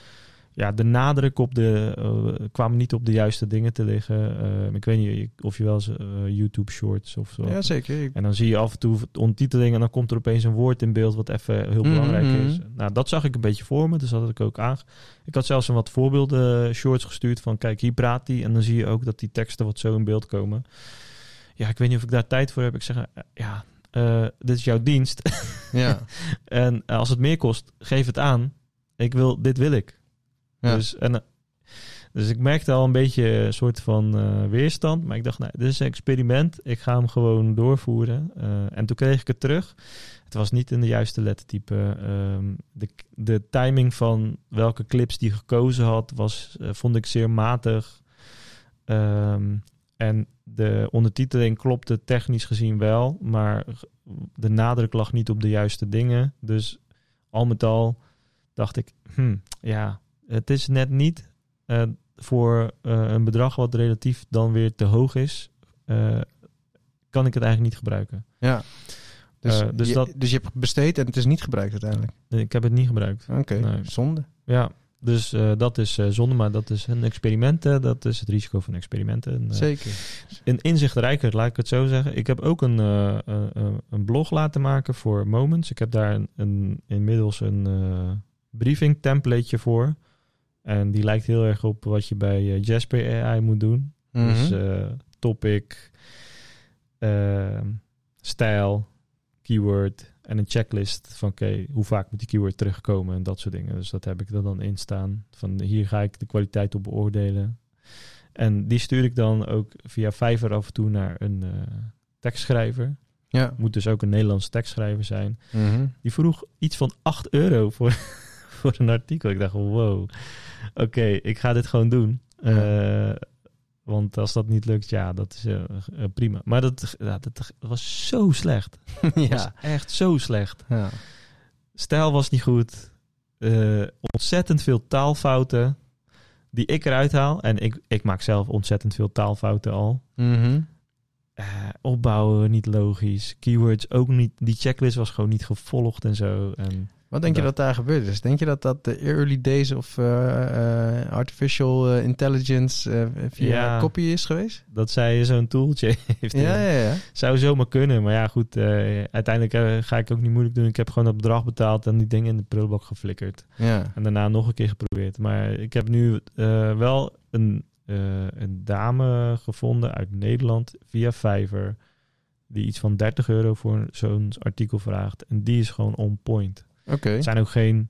ja, de nadruk op de, eh, kwam niet op de juiste dingen te liggen. Eh, ik weet niet of je wel eens eh, YouTube shorts of zo. Ja, zeker. En dan zie je af en toe de ondertiteling en dan komt er opeens een woord in beeld wat even heel Mhm. belangrijk is. Nou, dat zag ik een beetje voor me, dus dat had ik ook aan. Ik had zelfs een wat voorbeelden shorts gestuurd van kijk, hier praat hij. En dan zie je ook dat die teksten wat zo in beeld komen. Ja, ik weet niet of ik daar tijd voor heb. Ik zeg, ja, dit is jouw dienst. Ja. (laughs) en als het meer kost, geef het aan. Ik wil, dit wil ik. Dus, en, eh, dus ik merkte al een beetje een soort van eh, weerstand. Maar ik dacht, nou, dit is een experiment. Ik ga hem gewoon doorvoeren. Eh, en toen kreeg ik het terug. Het was niet in de juiste lettertype. Ehm, de, de timing van welke clips die gekozen had, was, vond ik zeer matig. Ehm, en de ondertiteling klopte technisch gezien wel. Maar de nadruk lag niet op de juiste dingen. Dus al met al dacht ik, hm, ja, het is net niet eh, voor eh, een bedrag wat relatief dan weer te hoog is, eh, kan ik het eigenlijk niet gebruiken. ja. Dus, dus je, dat- dus je hebt besteed en het is niet gebruikt uiteindelijk. Ik heb het niet gebruikt. Oké, Nee. zonde. Ja, dus dat is zonde, maar dat is een experiment. hè. dat is het risico van experimenten. En, Zeker. een inzichtrijker, laat ik het zo zeggen. Ik heb ook een, een blog laten maken voor Moments. Ik heb daar een, een, inmiddels een briefing templateje voor. En die lijkt heel erg op wat je bij eh, Jasper AI moet doen. Dus Mhm. eh, topic, eh, stijl, keyword en een checklist van oké, hoe vaak moet die keyword terugkomen en dat soort dingen. Dus dat heb ik er dan in staan. Van hier ga ik de kwaliteit op beoordelen. En die stuur ik dan ook via Fiverr af en toe naar een eh, tekstschrijver. Ja. Moet dus ook een Nederlandse tekstschrijver zijn. Mhm. Die vroeg iets van 8 euro voor, (laughs) voor een artikel. Ik dacht, wow, (laughs) oké, ik ga dit gewoon doen. Eh, want als dat niet lukt, ja, dat is eh, eh, prima. Maar dat, ja, dat was zo slecht. (laughs) Was ja. echt zo slecht. ja. Stijl was niet goed. Ontzettend veel taalfouten die ik eruit haal. En ik, ik maak zelf ontzettend veel taalfouten al. Mhm. Eh, opbouwen niet logisch. Keywords ook niet. Die checklist was gewoon niet gevolgd en zo. En Wat denk je Dat- daar gebeurd is? Denk je dat dat de early days of eh, eh, artificial intelligence via Ja. copy is geweest? dat zij zo'n tooltje (laughs) heeft. Ja, ja, ja. Zou zomaar kunnen. Maar ja, goed. uiteindelijk ga ik ook niet moeilijk doen. Ik heb gewoon dat bedrag betaald en die dingen in de prullenbak geflikkerd. ja. En daarna nog een keer geprobeerd. Maar ik heb nu wel een, eh, een dame gevonden uit Nederland via Fiverr. Die iets van 30 euro voor zo'n artikel vraagt. En die is gewoon on point. Oké. Het zijn ook geen,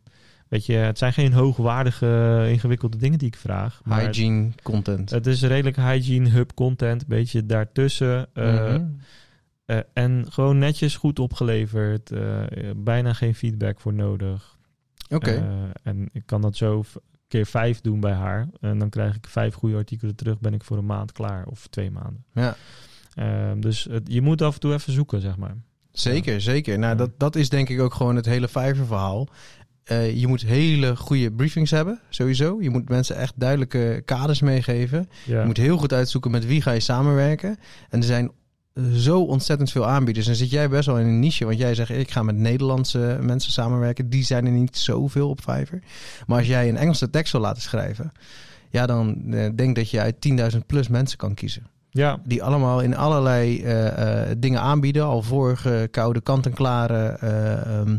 weet je, het zijn geen hoogwaardige, ingewikkelde dingen die ik vraag. Maar Hygiene content. het is redelijk hygiene hub content, een beetje daartussen. eh, Mhm. eh, en gewoon netjes goed opgeleverd. bijna geen feedback voor nodig. Oké. En ik kan dat zo keer vijf doen bij haar. En dan krijg ik vijf goede artikelen terug. Ben ik voor een maand klaar. Of twee maanden. ja. Eh, dus het, je moet af en toe even zoeken, zeg maar. Zeker, zeker. Nou, Ja. dat, dat is denk ik ook gewoon het hele Fiverr verhaal. Eh, je moet hele goede briefings hebben, sowieso. Je moet mensen echt duidelijke kaders meegeven. Ja. Je moet heel goed uitzoeken met wie ga je samenwerken. En er zijn zo ontzettend veel aanbieders. En zit jij best wel in een niche. Want jij zegt, ik ga met Nederlandse mensen samenwerken. Die zijn er niet zoveel op Fiverr. Maar als jij een Engelse tekst wil laten schrijven... Ja, dan eh, denk dat je uit 10.000 plus mensen kan kiezen. ja, Die allemaal in allerlei eh, eh, dingen aanbieden. Al voorgekoude, kant-en-klare eh, ehm,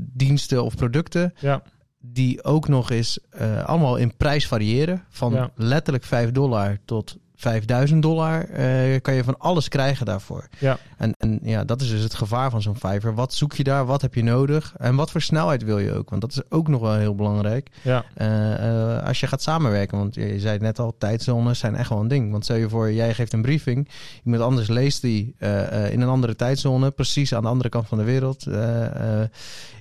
diensten of producten. ja, Die ook nog eens allemaal in prijs variëren. Van Ja. letterlijk 5 dollar tot 5000 dollar eh, kan je van alles krijgen daarvoor. ja, En, en ja, dat is dus het gevaar van zo'n Fiverr. Wat zoek je daar? Wat heb je nodig? En wat voor snelheid wil je ook? Want dat is ook nog wel heel belangrijk. ja, Eh, eh, als je gaat samenwerken, want je, je zei het net al, tijdzones zijn echt wel een ding. Want stel je voor, jij geeft een briefing, iemand anders leest die in een andere tijdzone, precies aan de andere kant van de wereld.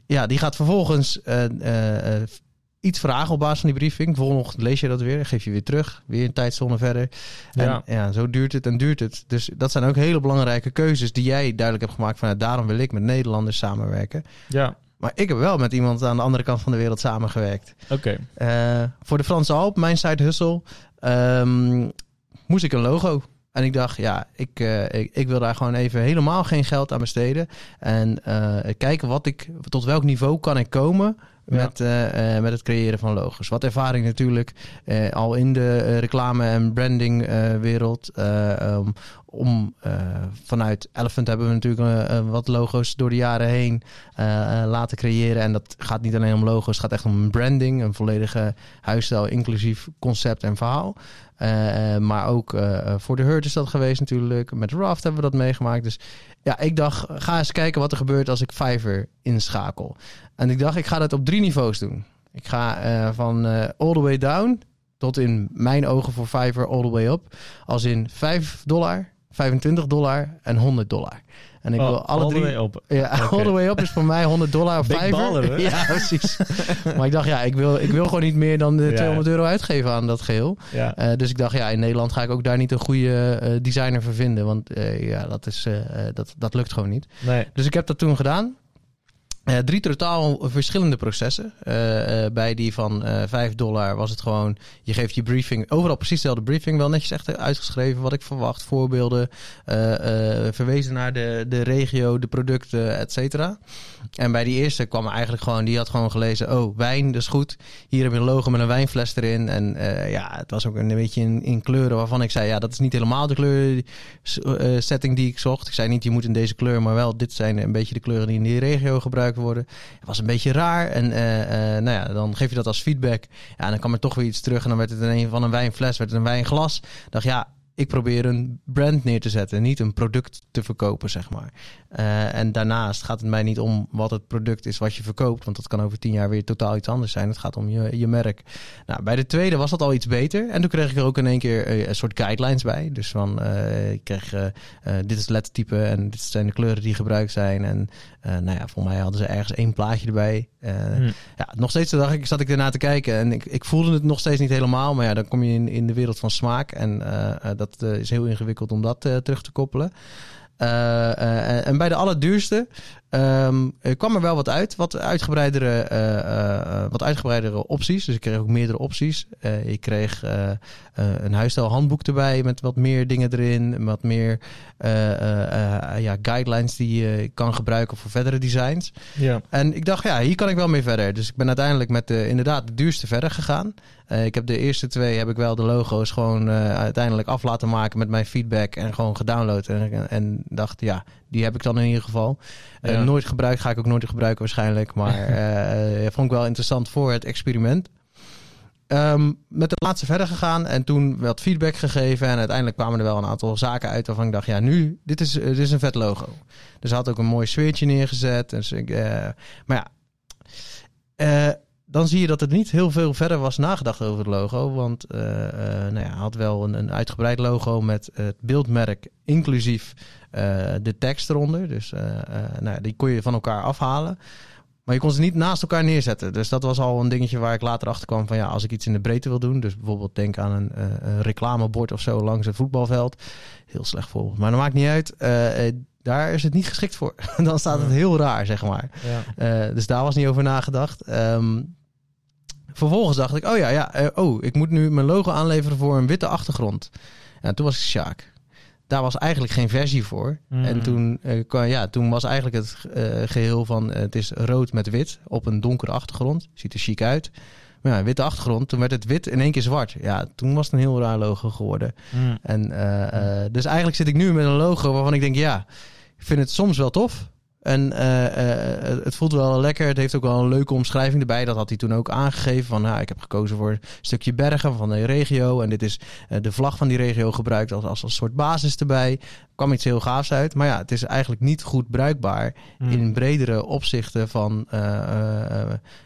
Ja, die gaat vervolgens iets vragen op basis van die briefing. Volgende ochtend lees je dat weer, geef je weer terug, weer een tijdzone verder. En Ja. ja. zo duurt het en duurt het. Dus dat zijn ook hele belangrijke keuzes die jij duidelijk hebt gemaakt van, nou, daarom wil ik met Nederlanders samenwerken. ja. Maar ik heb wel met iemand aan de andere kant van de wereld samengewerkt. Oké. Eh, voor de Franse Alp, mijn side hustle, ehm, moest ik een logo. En ik dacht, ja, ik, eh, ik, ik wil daar gewoon even helemaal geen geld aan besteden. En eh, kijken wat ik, tot welk niveau kan ik komen. Met, eh, eh, met het creëren van logos. Wat ervaring natuurlijk eh, al in de reclame- en brandingwereld. wereld om vanuit Elephant hebben we natuurlijk wat logo's door de jaren heen laten creëren. En dat gaat niet alleen om logo's, het gaat echt om branding. Een volledige huisstijl, inclusief concept en verhaal. Maar ook voor de Hurt is dat geweest natuurlijk. Met Raft hebben we dat meegemaakt. Dus ja, ik dacht, ga eens kijken wat er gebeurt als ik Fiverr inschakel. En ik dacht, ik ga dat op drie niveaus doen. Ik ga eh, van eh, all the way down tot in mijn ogen voor Fiverr all the way up. Als in 5 dollar, 25 dollar en 100 dollar. En ik Oh, wil alle all the drie... way op. Ja, (laughs) all the way up is voor mij 100 dollar baller, hè? (laughs) Ja, precies. (laughs) maar ik dacht, ja, ik wil, ik wil gewoon niet meer dan de Ja. 200 euro uitgeven aan dat geheel. Ja. Eh, dus ik dacht, ja, in Nederland ga ik ook daar niet een goede eh, designer voor vinden. Want eh, ja, dat, is, eh, eh, dat, dat lukt gewoon niet. Nee. Dus ik heb dat toen gedaan. Eh, drie totaal verschillende processen. Eh, eh, bij die van eh 5 dollar was het gewoon... je geeft je briefing, overal precies dezelfde briefing... wel netjes echt uitgeschreven wat ik verwacht, voorbeelden... verwezen naar de, de regio, de producten, et cetera. En bij die eerste kwam eigenlijk gewoon... die had gewoon gelezen, oh, wijn, dat is goed. Hier heb je een logo met een wijnfles erin. En ja, het was ook een beetje in, in kleuren waarvan ik zei... ja, dat is niet helemaal de kleur eh, setting die ik zocht. Ik zei niet, je moet in deze kleur... maar wel, dit zijn een beetje de kleuren die in die regio gebruikt worden. Het was een beetje raar. En eh, eh, nou ja, dan geef je dat als feedback. Ja, en dan kwam er toch weer iets terug. En dan werd het in een van een wijnfles, werd een wijnglas. Dacht, ja, ik probeer een brand neer te zetten, niet een product te verkopen, zeg maar. Uh, en daarnaast gaat het mij niet om wat het product is wat je verkoopt, want dat kan over tien jaar weer totaal iets anders zijn. Het gaat om je, je merk. Nou, bij de tweede was dat al iets beter. En toen kreeg ik er ook in één keer uh, een soort guidelines bij. Dus van, uh, ik kreeg, dit is het lettertype en dit zijn de kleuren die gebruikt zijn. En nou ja, voor mij hadden ze ergens één plaatje erbij. Hmm. Ja, nog steeds dacht ik, zat ik ernaar te kijken en ik, ik voelde het nog steeds niet helemaal. Maar ja, dan kom je in, in de wereld van smaak en dat is heel ingewikkeld om dat terug te koppelen. Uh, uh, en bij de allerduurste um, kwam er wel wat uit. Wat uitgebreidere, uh, wat uitgebreidere opties. Dus ik kreeg ook meerdere opties. ik kreeg een huisstijlhandboek erbij met wat meer dingen erin. Wat meer ja, guidelines die je kan gebruiken voor verdere designs. Ja. En ik dacht, ja, hier kan ik wel mee verder. Dus ik ben uiteindelijk met de, inderdaad de duurste verder gegaan. ik heb de eerste twee, heb ik wel de logo's gewoon uiteindelijk af laten maken met mijn feedback. En gewoon gedownload. En, en dacht, ja, die heb ik dan in ieder geval. Uh, nooit gebruikt, ga ik ook nooit gebruiken waarschijnlijk. Maar uh, (laughs) vond ik wel interessant voor het experiment. Um, met de laatste verder gegaan en toen wat feedback gegeven. En uiteindelijk kwamen er wel een aantal zaken uit waarvan ik dacht: ja, nu, dit is, dit is een vet logo. Dus had ook een mooi sfeertje neergezet. Dus ik, uh, maar ja, dan zie je dat het niet heel veel verder was nagedacht over het logo. Want uh, nou ja, had wel een, een, uitgebreid logo met het beeldmerk inclusief de tekst eronder. Dus nou, die kon je van elkaar afhalen. Maar je kon ze niet naast elkaar neerzetten. Dus dat was al een dingetje waar ik later achter kwam van ja, als ik iets in de breedte wil doen. Dus bijvoorbeeld denk aan een, een reclamebord of zo langs het voetbalveld. Heel slecht voorbeeld. Maar dat maakt niet uit daar is het niet geschikt voor. (laughs) Dan staat het heel raar, zeg maar. Ja. Uh, dus daar was niet over nagedacht. Um, vervolgens dacht ik, oh ja, ja, oh, ik moet nu mijn logo aanleveren voor een witte achtergrond. En toen was ik Sjaak. Daar was eigenlijk geen versie voor. Mm. En toen, uh, ja, toen was eigenlijk het geheel van het is rood met wit op een donkere achtergrond. Ziet er chic uit. Maar ja, witte achtergrond. Toen werd het wit in één keer zwart. Ja, toen was het een heel raar logo geworden. Mm. En, dus eigenlijk zit ik nu met een logo waarvan ik denk, ja, ik vind het soms wel tof. En uh, uh, het voelt wel lekker. Het heeft ook wel een leuke omschrijving erbij. Dat had hij toen ook aangegeven. Van nou, ik heb gekozen voor een stukje bergen van de regio. En dit is de vlag van die regio gebruikt als, als een soort basis erbij. Er kwam iets heel gaafs uit. Maar ja, het is eigenlijk niet goed bruikbaar mm. in bredere opzichten van,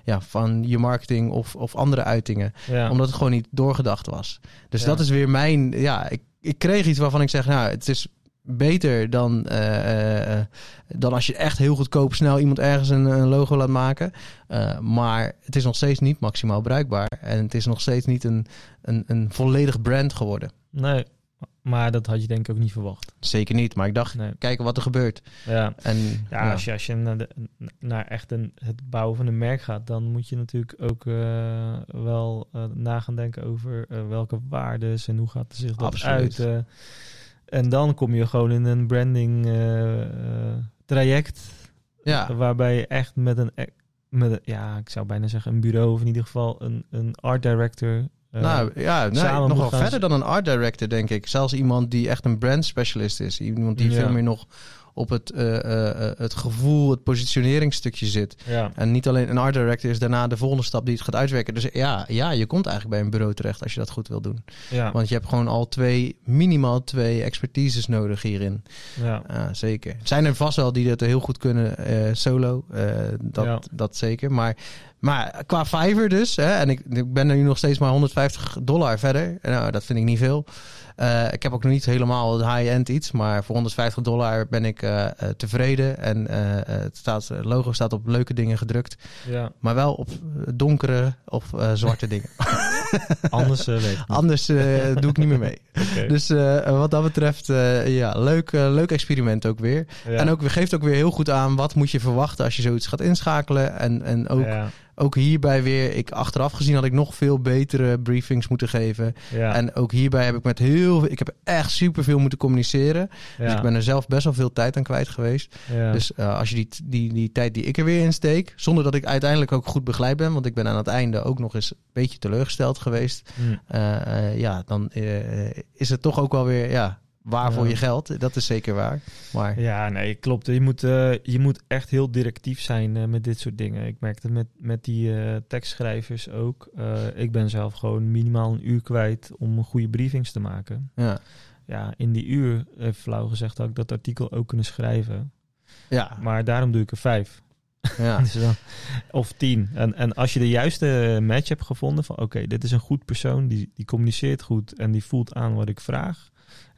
ja, van je marketing of, of andere uitingen. Ja. Omdat het gewoon niet doorgedacht was. Dus ja. dat is weer mijn. Ja, ik, ik kreeg iets waarvan ik zeg, nou, het is beter dan, uh, uh, dan als je echt heel goedkoop snel iemand ergens een, een logo laat maken. Uh, maar het is nog steeds niet maximaal bruikbaar. En het is nog steeds niet een, een, een volledig brand geworden. Nee, maar dat had je denk ik ook niet verwacht. Zeker niet, maar ik dacht, nee. kijken wat er gebeurt. Ja, en, ja, ja. als je, als je naar, de, naar echt een, het bouwen van een merk gaat, dan moet je natuurlijk ook uh, wel uh, na gaan denken over uh, welke waarden en hoe gaat het zich dat Absoluut. uit. En dan kom je gewoon in een branding uh, traject. Ja. Waarbij je echt met een, e-, met een, ja, ik zou bijna zeggen een bureau of in ieder geval een, een art director. Uh, nou ja, nee, nog wel verder dan een art director, denk ik. Zelfs iemand die echt een brand specialist is. Iemand die ja. veel meer nog op het, uh, uh, het gevoel, het positioneringsstukje zit. Ja. En niet alleen een art director is daarna de volgende stap die het gaat uitwerken. Dus ja, ja, je komt eigenlijk bij een bureau terecht als je dat goed wil doen. Ja. Want je hebt gewoon al twee, minimaal twee expertises nodig hierin. Ja. Uh, zeker. Zijn er vast wel die dat heel goed kunnen solo. dat, ja. dat zeker. Maar maar qua Fiverr dus, hè, en ik, ik ben er nu nog steeds maar 150 dollar verder. Nou, dat vind ik niet veel. Uh, ik heb ook nog niet helemaal het high-end iets, maar voor 150 dollar ben ik uh, tevreden. En het, staat, het logo staat op leuke dingen gedrukt, ja. maar wel op donkere of zwarte (laughs) dingen. Anders weet Anders doe ik niet meer mee. (laughs) okay. Dus wat dat betreft, ja, leuk, leuk experiment ook weer. Ja. En ook, geeft ook weer heel goed aan wat moet je verwachten als je zoiets gaat inschakelen. En, en ook ja ook hierbij weer, ik achteraf gezien had ik nog veel betere briefings moeten geven. Ja. En ook hierbij heb ik met heel ik heb echt superveel moeten communiceren. Ja. Dus ik ben er zelf best wel veel tijd aan kwijt geweest. Ja. Dus uh, als je die, die, die tijd die ik er weer in steek, zonder dat ik uiteindelijk ook goed begeleid ben, want ik ben aan het einde ook nog eens een beetje teleurgesteld geweest. Mm. Uh, uh, ja, dan is het toch ook wel weer, ja, waar voor je geld. Dat is zeker waar. Maar... Ja, nee, klopt. Je moet, uh, je moet echt heel directief zijn uh, met dit soort dingen. Ik merkte met, met die uh, tekstschrijvers ook. ik ben zelf gewoon minimaal een uur kwijt om een goede briefings te maken. Ja. ja, in die uur, even flauw gezegd, had ik dat artikel ook kunnen schrijven. Ja, Maar daarom doe ik er vijf. ja. (laughs) Dus dan- of tien. En, en als je de juiste match hebt gevonden van oké, dit is een goed persoon, die, die communiceert goed en die voelt aan wat ik vraag.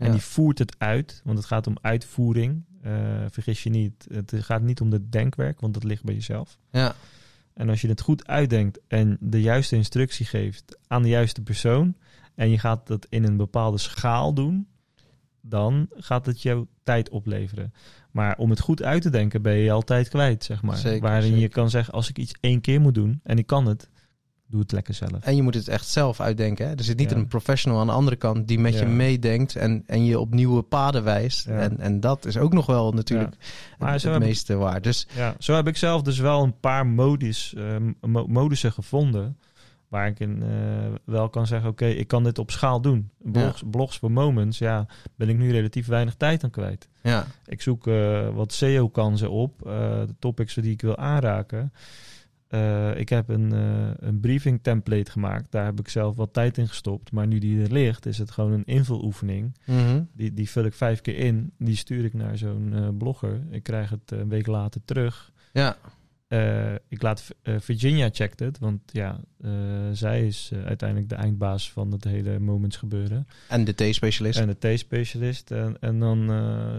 En Ja. die voert het uit, want het gaat om uitvoering. Eh, vergis je niet, het gaat niet om het denkwerk, want dat ligt bij jezelf. ja. En als je het goed uitdenkt en de juiste instructie geeft aan de juiste persoon en je gaat dat in een bepaalde schaal doen, dan gaat het jouw tijd opleveren. Maar om het goed uit te denken ben je altijd kwijt, zeg maar. Zeker, Waarin je kan zeggen, als ik iets één keer moet doen en ik kan het, doe het lekker zelf. En je moet het echt zelf uitdenken. Hè? Er zit niet Ja. een professional aan de andere kant die met je meedenkt en, en je op nieuwe paden wijst. Ja. En, en dat is ook nog wel natuurlijk Maar het, heb ik- meeste waar. Dus Ja, zo heb ik zelf dus wel een paar modus, eh, mo- modussen gevonden. Waar ik in, eh, wel kan zeggen, oké, ik kan dit op schaal doen. Blogs, blogs voor moments, ja, ben ik nu relatief weinig tijd aan kwijt. ja, Ik zoek eh, wat SEO-kansen op, eh, de topics die ik wil aanraken. Eh, ik heb een, eh, een briefing template gemaakt. Daar heb ik zelf wat tijd in gestopt. Maar nu die er ligt, is het gewoon een invuloefening. Mhm. Die, die vul ik vijf keer in. Die stuur ik naar zo'n eh, blogger. Ik krijg het een week later terug. ja, ik laat Virginia checkt het, want ja, zij is uiteindelijk de eindbaas van het hele moments gebeuren. en de T-specialist. En de T-specialist. En, en dan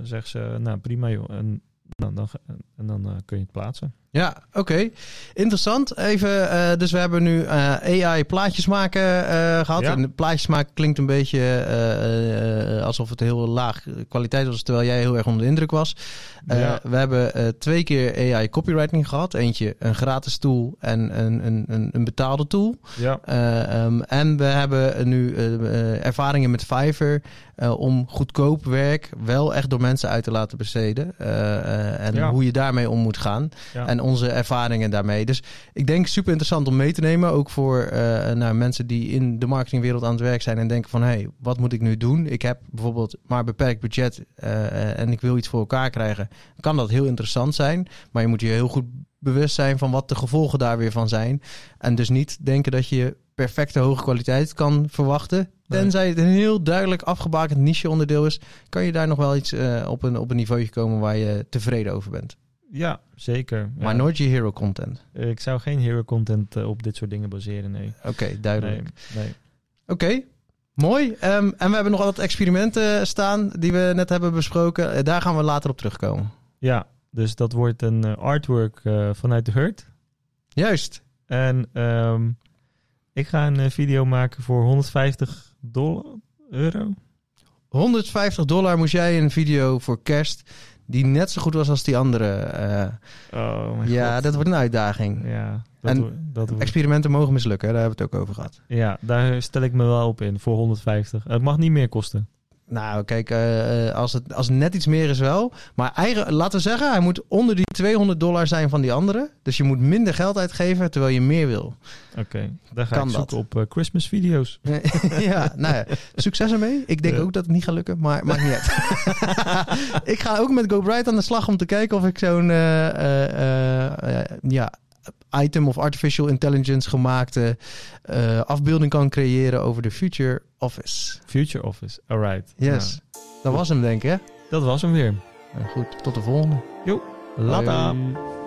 zegt ze, nou prima joh. En dan, dan, en dan kun je het plaatsen. Ja, oké. Interessant. Even, eh, dus we hebben nu eh, AI plaatjes maken eh, gehad. Ja. En plaatjes maken klinkt een beetje alsof het heel laag kwaliteit was, terwijl jij heel erg onder de indruk was. Ja. We hebben twee keer AI copywriting gehad. Eentje een gratis tool en een, een, een, een betaalde tool. Ja, Eh, ehm, en we hebben nu ervaringen met Fiverr om goedkoop werk wel echt door mensen uit te laten besteden. En Ja. hoe je daarmee om moet gaan. ja. En onze ervaringen daarmee. Dus ik denk super interessant om mee te nemen. Ook voor eh, nou, mensen die in de marketingwereld aan het werk zijn en denken van hé, hey, wat moet ik nu doen? Ik heb bijvoorbeeld maar beperkt budget eh, eh, en ik wil iets voor elkaar krijgen. Kan dat heel interessant zijn. Maar je moet je heel goed bewust zijn van wat de gevolgen daar weer van zijn. En dus niet denken dat je perfecte hoge kwaliteit kan verwachten. Tenzij het een heel duidelijk afgebakend niche onderdeel is, kan je daar nog wel iets op, een, op een niveau komen waar je tevreden over bent. Ja zeker. Ja. Maar nooit je hero content. Ik zou geen hero content eh, op dit soort dingen baseren, nee. Oké, duidelijk. Nee, nee. Oké, mooi. Ehm, en we hebben nog wat experimenten staan die we net hebben besproken. Eh, daar gaan we later op terugkomen. Ja, dus dat wordt een eh, artwork vanuit de hurt. Juist. En ehm, ik ga een video maken voor 150 dollar, euro. 150 dollar moest jij een video voor kerst die net zo goed was als die andere. eh, Oh mijn ja, god. dat wordt een uitdaging. Ja, dat, En dat Experimenten mogen mislukken, daar hebben we het ook over gehad. ja, daar stel ik me wel op in voor 150. Het mag niet meer kosten. Nou, kijk, eh, eh, als, het, als het net iets meer is wel. Maar eigen, laten we zeggen, hij moet onder die 200 dollar zijn van die andere. Dus je moet minder geld uitgeven terwijl je meer wil. Oké, dan ga Kan ik dat? zoeken op eh, Christmas video's. (laughs) ja, nou ja, succes ermee. Ik denk Ja. ook dat het niet gaat lukken, maar maakt niet uit. (laughs) (laughs) ik ga ook met GoBright aan de slag om te kijken of ik zo'n ja, item of artificial intelligence gemaakte eh, afbeelding kan creëren over de future office. Future Office, alright. Yes, dat was hem denk ik hè? Nou, dat was hem weer. Nou, goed, tot de volgende. Later. Hoi.